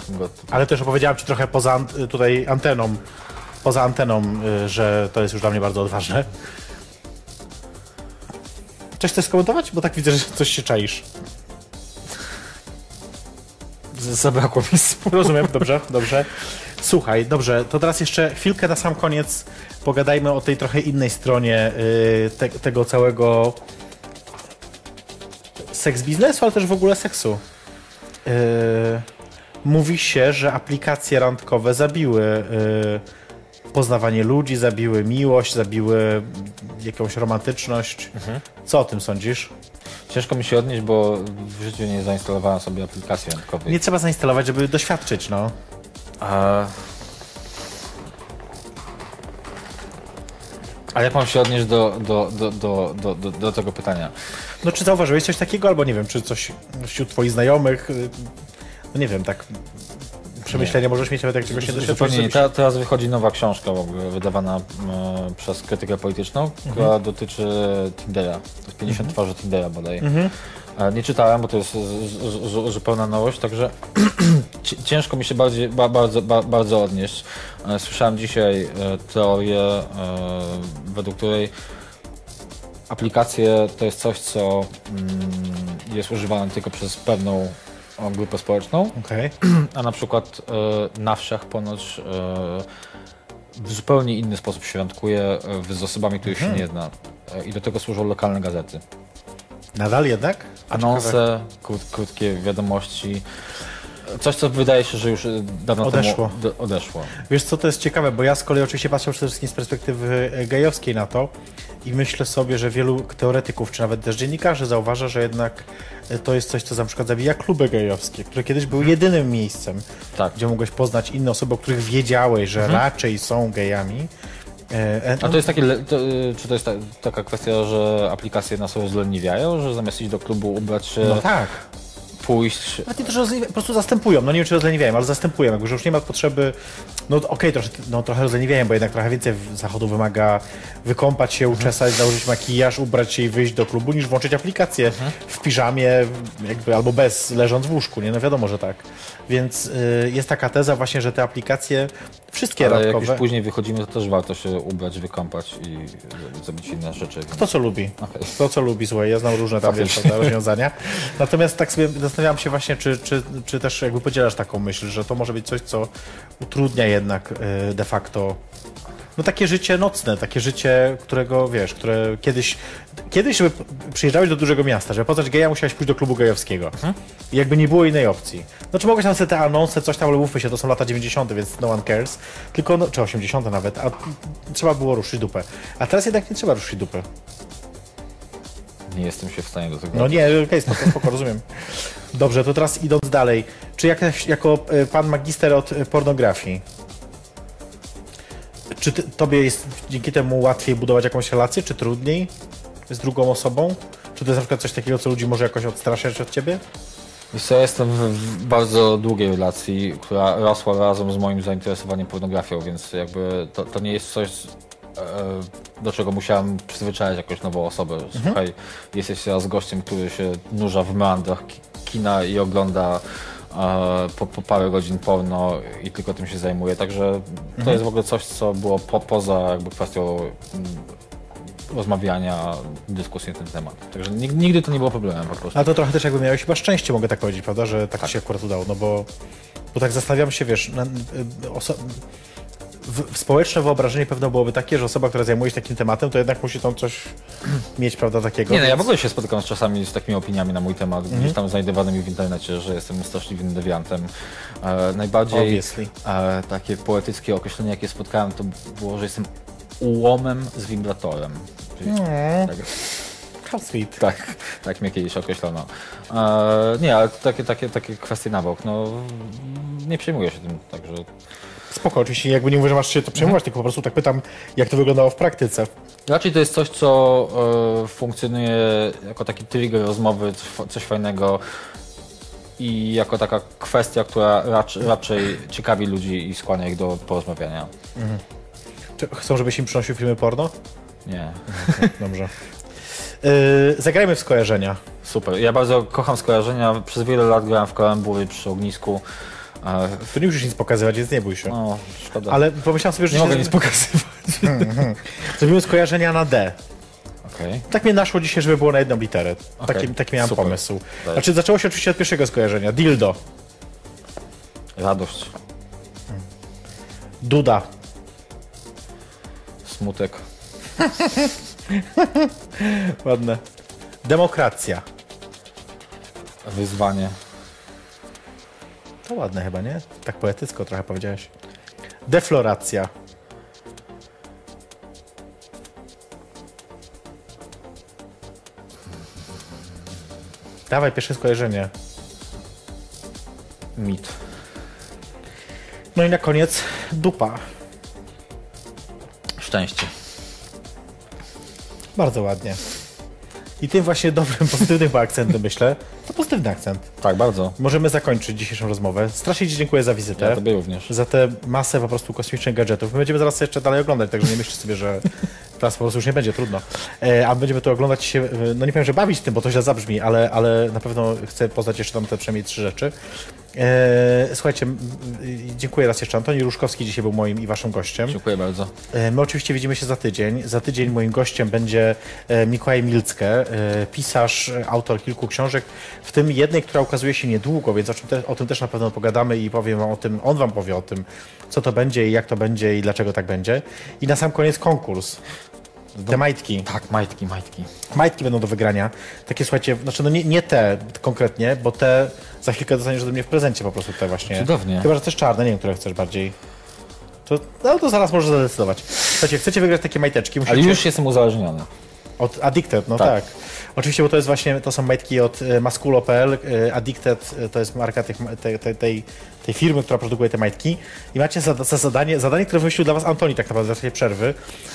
Go. Ale też opowiedziałem ci trochę poza an- y, tutaj anteną, poza anteną, y, że to jest już dla mnie bardzo odważne. Coś chcesz skomentować? Bo tak widzę, że coś się czaisz. Zabrakło mi. Rozumiem, dobrze, dobrze. Słuchaj, dobrze, to teraz jeszcze chwilkę na sam koniec pogadajmy o tej trochę innej stronie y, te, tego całego seks biznesu, ale też w ogóle seksu. Y, mówi się, że aplikacje randkowe zabiły y, poznawanie ludzi, zabiły miłość, zabiły jakąś romantyczność. Co o tym sądzisz? Ciężko mi się odnieść, bo w życiu nie zainstalowałem sobie aplikacji randkowej. Nie trzeba zainstalować, żeby doświadczyć, no. A... A jak mam się odnieść do, do, do, do, do, do, do tego pytania? No czy zauważyłeś coś takiego, albo nie wiem, czy coś wśród twoich znajomych, no nie wiem, tak przemyślenia możesz mieć, nawet jak czegoś nie doświadczyłeś. Teraz wychodzi nowa książka w ogóle, wydawana e, przez krytykę polityczną, która dotyczy Tindera. To jest 50 twarzy Tindera bodaj. E, Nie czytałem, bo to jest zupełna nowość, także (clears throat) ci- ciężko mi się bardziej, ba, bardzo, ba, bardzo odnieść. E, Słyszałem dzisiaj teorię, według której aplikacje to jest coś, co mm, jest używane tylko przez pewną o, grupę społeczną, Okej. a na przykład e, na wsiach ponoć e, w zupełnie inny sposób się randkuje e, z osobami, których się nie zna. I do tego służą lokalne gazety. Nadal jednak? Anonse, krót, krótkie wiadomości. Coś, co wydaje się, że już e, dawno Odeszło. temu odeszło. Wiesz co, to jest ciekawe, bo ja z kolei oczywiście patrzę przede wszystkim z perspektywy e, gejowskiej na to i myślę sobie, że wielu teoretyków, czy nawet też dziennikarzy zauważa, że jednak e, to jest coś, co na przykład zabija kluby gejowskie, które kiedyś były jedynym miejscem, Tak. gdzie mogłeś poznać inne osoby, o których wiedziałeś, że raczej są gejami. A to jest takie, le- to, czy to jest ta, taka kwestia, że aplikacje nas rozleniwiają, że zamiast iść do klubu, ubrać się, No tak. Pójść, Nawet nie to, że rozleniwia- po prostu zastępują. No nie wiem, czy rozleniwiają, ale zastępują. Jakby, że już nie ma potrzeby. No okej, trochę, no, trochę rozleniwiają, bo jednak trochę więcej zachodu wymaga wykąpać się, uczesać, założyć makijaż, ubrać się i wyjść do klubu, niż włączyć aplikację w piżamie, jakby albo bez, leżąc w łóżku. Nie, no wiadomo, że tak. Więc y, jest taka teza właśnie, że te aplikacje, wszystkie ale jak randkowe, już później wychodzimy, to też warto się ubrać, wykąpać i zrobić- inne rzeczy. Kto co lubi. Okej. Kto co lubi, słuchaj, ja znam różne tam wiesz, rozwiązania. Natomiast tak sobie zastanawiam się właśnie, czy, czy, czy też jakby podzielasz taką myśl, że to może być coś, co utrudnia jednak y, de facto no takie życie nocne, takie życie, którego wiesz, które kiedyś, kiedyś żeby przyjeżdżałeś do dużego miasta, żeby poznać geja, musiałeś pójść do klubu gejowskiego. I jakby nie było innej opcji. No czy mogłeś tam sobie te anonse, coś tam, ale mówmy się, to są lata 90., więc no one cares. Tylko, no, czy 80. nawet, a trzeba było ruszyć dupę. A teraz jednak nie trzeba ruszyć dupy. Nie jestem się w stanie do tego. No nie, okej, spoko, spoko, rozumiem. (laughs) Dobrze, to teraz idąc dalej. Czy jak, jako e, pan magister od e, pornografii, czy ty, tobie jest dzięki temu łatwiej budować jakąś relację, czy trudniej z drugą osobą? Czy to jest na przykład coś takiego, co ludzi może jakoś odstraszać od ciebie? Wiesz ja jestem w, bardzo długiej relacji, która rosła razem z moim zainteresowaniem pornografią, więc jakby to, to nie jest coś, e, do czego musiałem przyzwyczaić jakąś nową osobę. Słuchaj, jesteś teraz gościem, który się nurza w meandrach ki- kina i ogląda po, po parę godzin porno i tylko tym się zajmuje. Także to jest w ogóle coś, co było po, poza jakby kwestią mm, rozmawiania, dyskusji na ten temat. Także nig- nigdy to nie było problemem po prostu. Ale to trochę też jakby miałeś chyba szczęście, mogę tak powiedzieć, prawda, że tak, ci się akurat udało, no bo, bo tak zastanawiam się, wiesz, na, y, oso- w, społeczne wyobrażenie pewno byłoby takie, że osoba, która zajmuje się takim tematem, to jednak musi tam coś (clears throat) mieć, prawda, takiego. Nie, no ja więc- w ogóle się spotykam z czasami z takimi opiniami na mój temat, gdzieś tam znajdowanymi w internecie, że jestem straszliwym dewiantem. E, najbardziej e, takie poetyckie określenie, jakie spotkałem, to było, że jestem ułomem z wibratorem. Czyli, tak, How sweet. tak, tak mnie kiedyś określono. E, nie, ale takie, takie, takie kwestie na bok, no nie przejmuję się tym, także Spoko, oczywiście jakby nie mówię, że masz się to przejmować, tylko po prostu tak pytam, jak to wyglądało w praktyce. Raczej to jest coś, co e, funkcjonuje jako taki trigger rozmowy, coś, fa- coś fajnego i jako taka kwestia, która racz, raczej ciekawi ludzi i skłania ich do porozmawiania. Czy chcą, żebyś im przynosił filmy porno? Nie, (laughs) Dobrze. Yy, zagrajmy w skojarzenia. super. Ja bardzo kocham skojarzenia. Przez wiele lat grałem w kalambury przy ognisku. E, Tu nie musisz nic pokazywać, więc nie bój się. no, szkoda. Ale pomyślałem sobie, że nie mogę nic pokazywać. (laughs) zrobimy skojarzenia na D. Okej. Tak mnie naszło dzisiaj, żeby było na jedną literę. Okej, Taki, taki miałem super. pomysł. Daj. Znaczy zaczęło się oczywiście od pierwszego skojarzenia. Dildo. Radość, Duda. smutek, (laughs) Ładne. Demokracja. wyzwanie, To ładne chyba, nie? Tak poetycko trochę powiedziałeś. Defloracja. Dawaj, pierwsze skojarzenie. mit, No i na koniec dupa. szczęście. Bardzo ładnie. I tym właśnie dobrym, pozytywnym akcentem myślę. To pozytywny akcent. Tak, bardzo. Możemy zakończyć dzisiejszą rozmowę. Strasznie Ci dziękuję za wizytę. Ja tobie również. Za tę masę po prostu kosmicznych gadżetów. My będziemy zaraz jeszcze dalej oglądać, także nie myślcie sobie, że (laughs) teraz po prostu już nie będzie trudno. E, a będziemy tu oglądać się, e, no nie powiem, że bawić tym, bo to źle zabrzmi, ale, ale na pewno chcę poznać jeszcze tam te przynajmniej trzy rzeczy. E, słuchajcie, dziękuję raz jeszcze. Antoni Różkowski dzisiaj był moim i waszym gościem. Dziękuję bardzo. E, My oczywiście widzimy się za tydzień. Za tydzień moim gościem będzie e, Mikołaj Milcke, pisarz, autor kilku książek, w tym jednej, która ukazuje się niedługo, więc o, te, o tym też na pewno pogadamy i powiem wam o tym, on wam powie o tym, co to będzie i jak to będzie i dlaczego tak będzie. I na sam koniec konkurs. Te majtki. Tak, majtki, majtki. Majtki będą do wygrania. Takie słuchajcie, znaczy no nie, nie te konkretnie, bo te za chwilkę dostaniesz ode mnie w prezencie po prostu te właśnie. Cudownie. Chyba, że też czarne, nie wiem, które chcesz bardziej. To, no to zaraz możesz zadecydować. Słuchajcie, chcecie wygrać takie majteczki, musicie... Ale już jestem uzależniony. Od Addicted, no tak. Tak. Oczywiście, bo to jest właśnie, to są majtki od e, maskulo.pl. e, Addicted e, to jest marka tych, tej, tej, tej, tej firmy, która produkuje te majtki. I macie za, za zadanie, zadanie, które wymyślił dla was Antoni tak naprawdę w przerwy.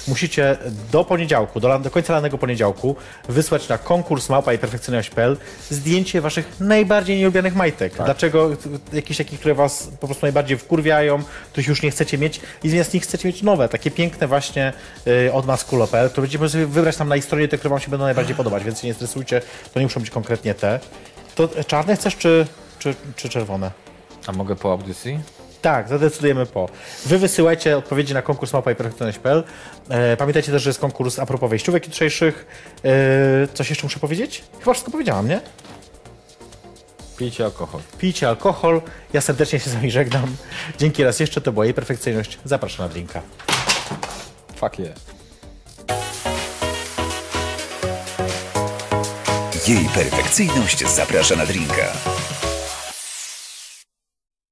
Musicie do poniedziałku, do, do końca lanego poniedziałku wysłać na konkurs małpa i perfekcyjność.pl zdjęcie waszych najbardziej nielubianych majtek. Dlaczego t- jakieś takich, które was po prostu najbardziej wkurwiają, których już nie chcecie mieć i zamiast nich chcecie mieć nowe, takie piękne właśnie y, od maskulo.pl, które będziecie sobie wybrać tam na historię te, które wam się będą najbardziej podobać, więc się nie stresujcie, to nie muszą być konkretnie te. To e, czarne chcesz czy, czy, czy czerwone? A mogę po audycji? Tak, zadecydujemy po. Wy wysyłajcie odpowiedzi na konkurs perfekcyjność.pl. E, pamiętajcie też, że jest konkurs a propos wejściówek jutrzejszych. E, coś jeszcze muszę powiedzieć? Chyba wszystko powiedziałam, nie? Pijcie alkohol. Pijcie alkohol. Ja serdecznie się z wami żegnam. Dzięki raz jeszcze, to była jej perfekcyjność. Zapraszam na drinka. Fuck yeah. Jej perfekcyjność zaprasza na drinka.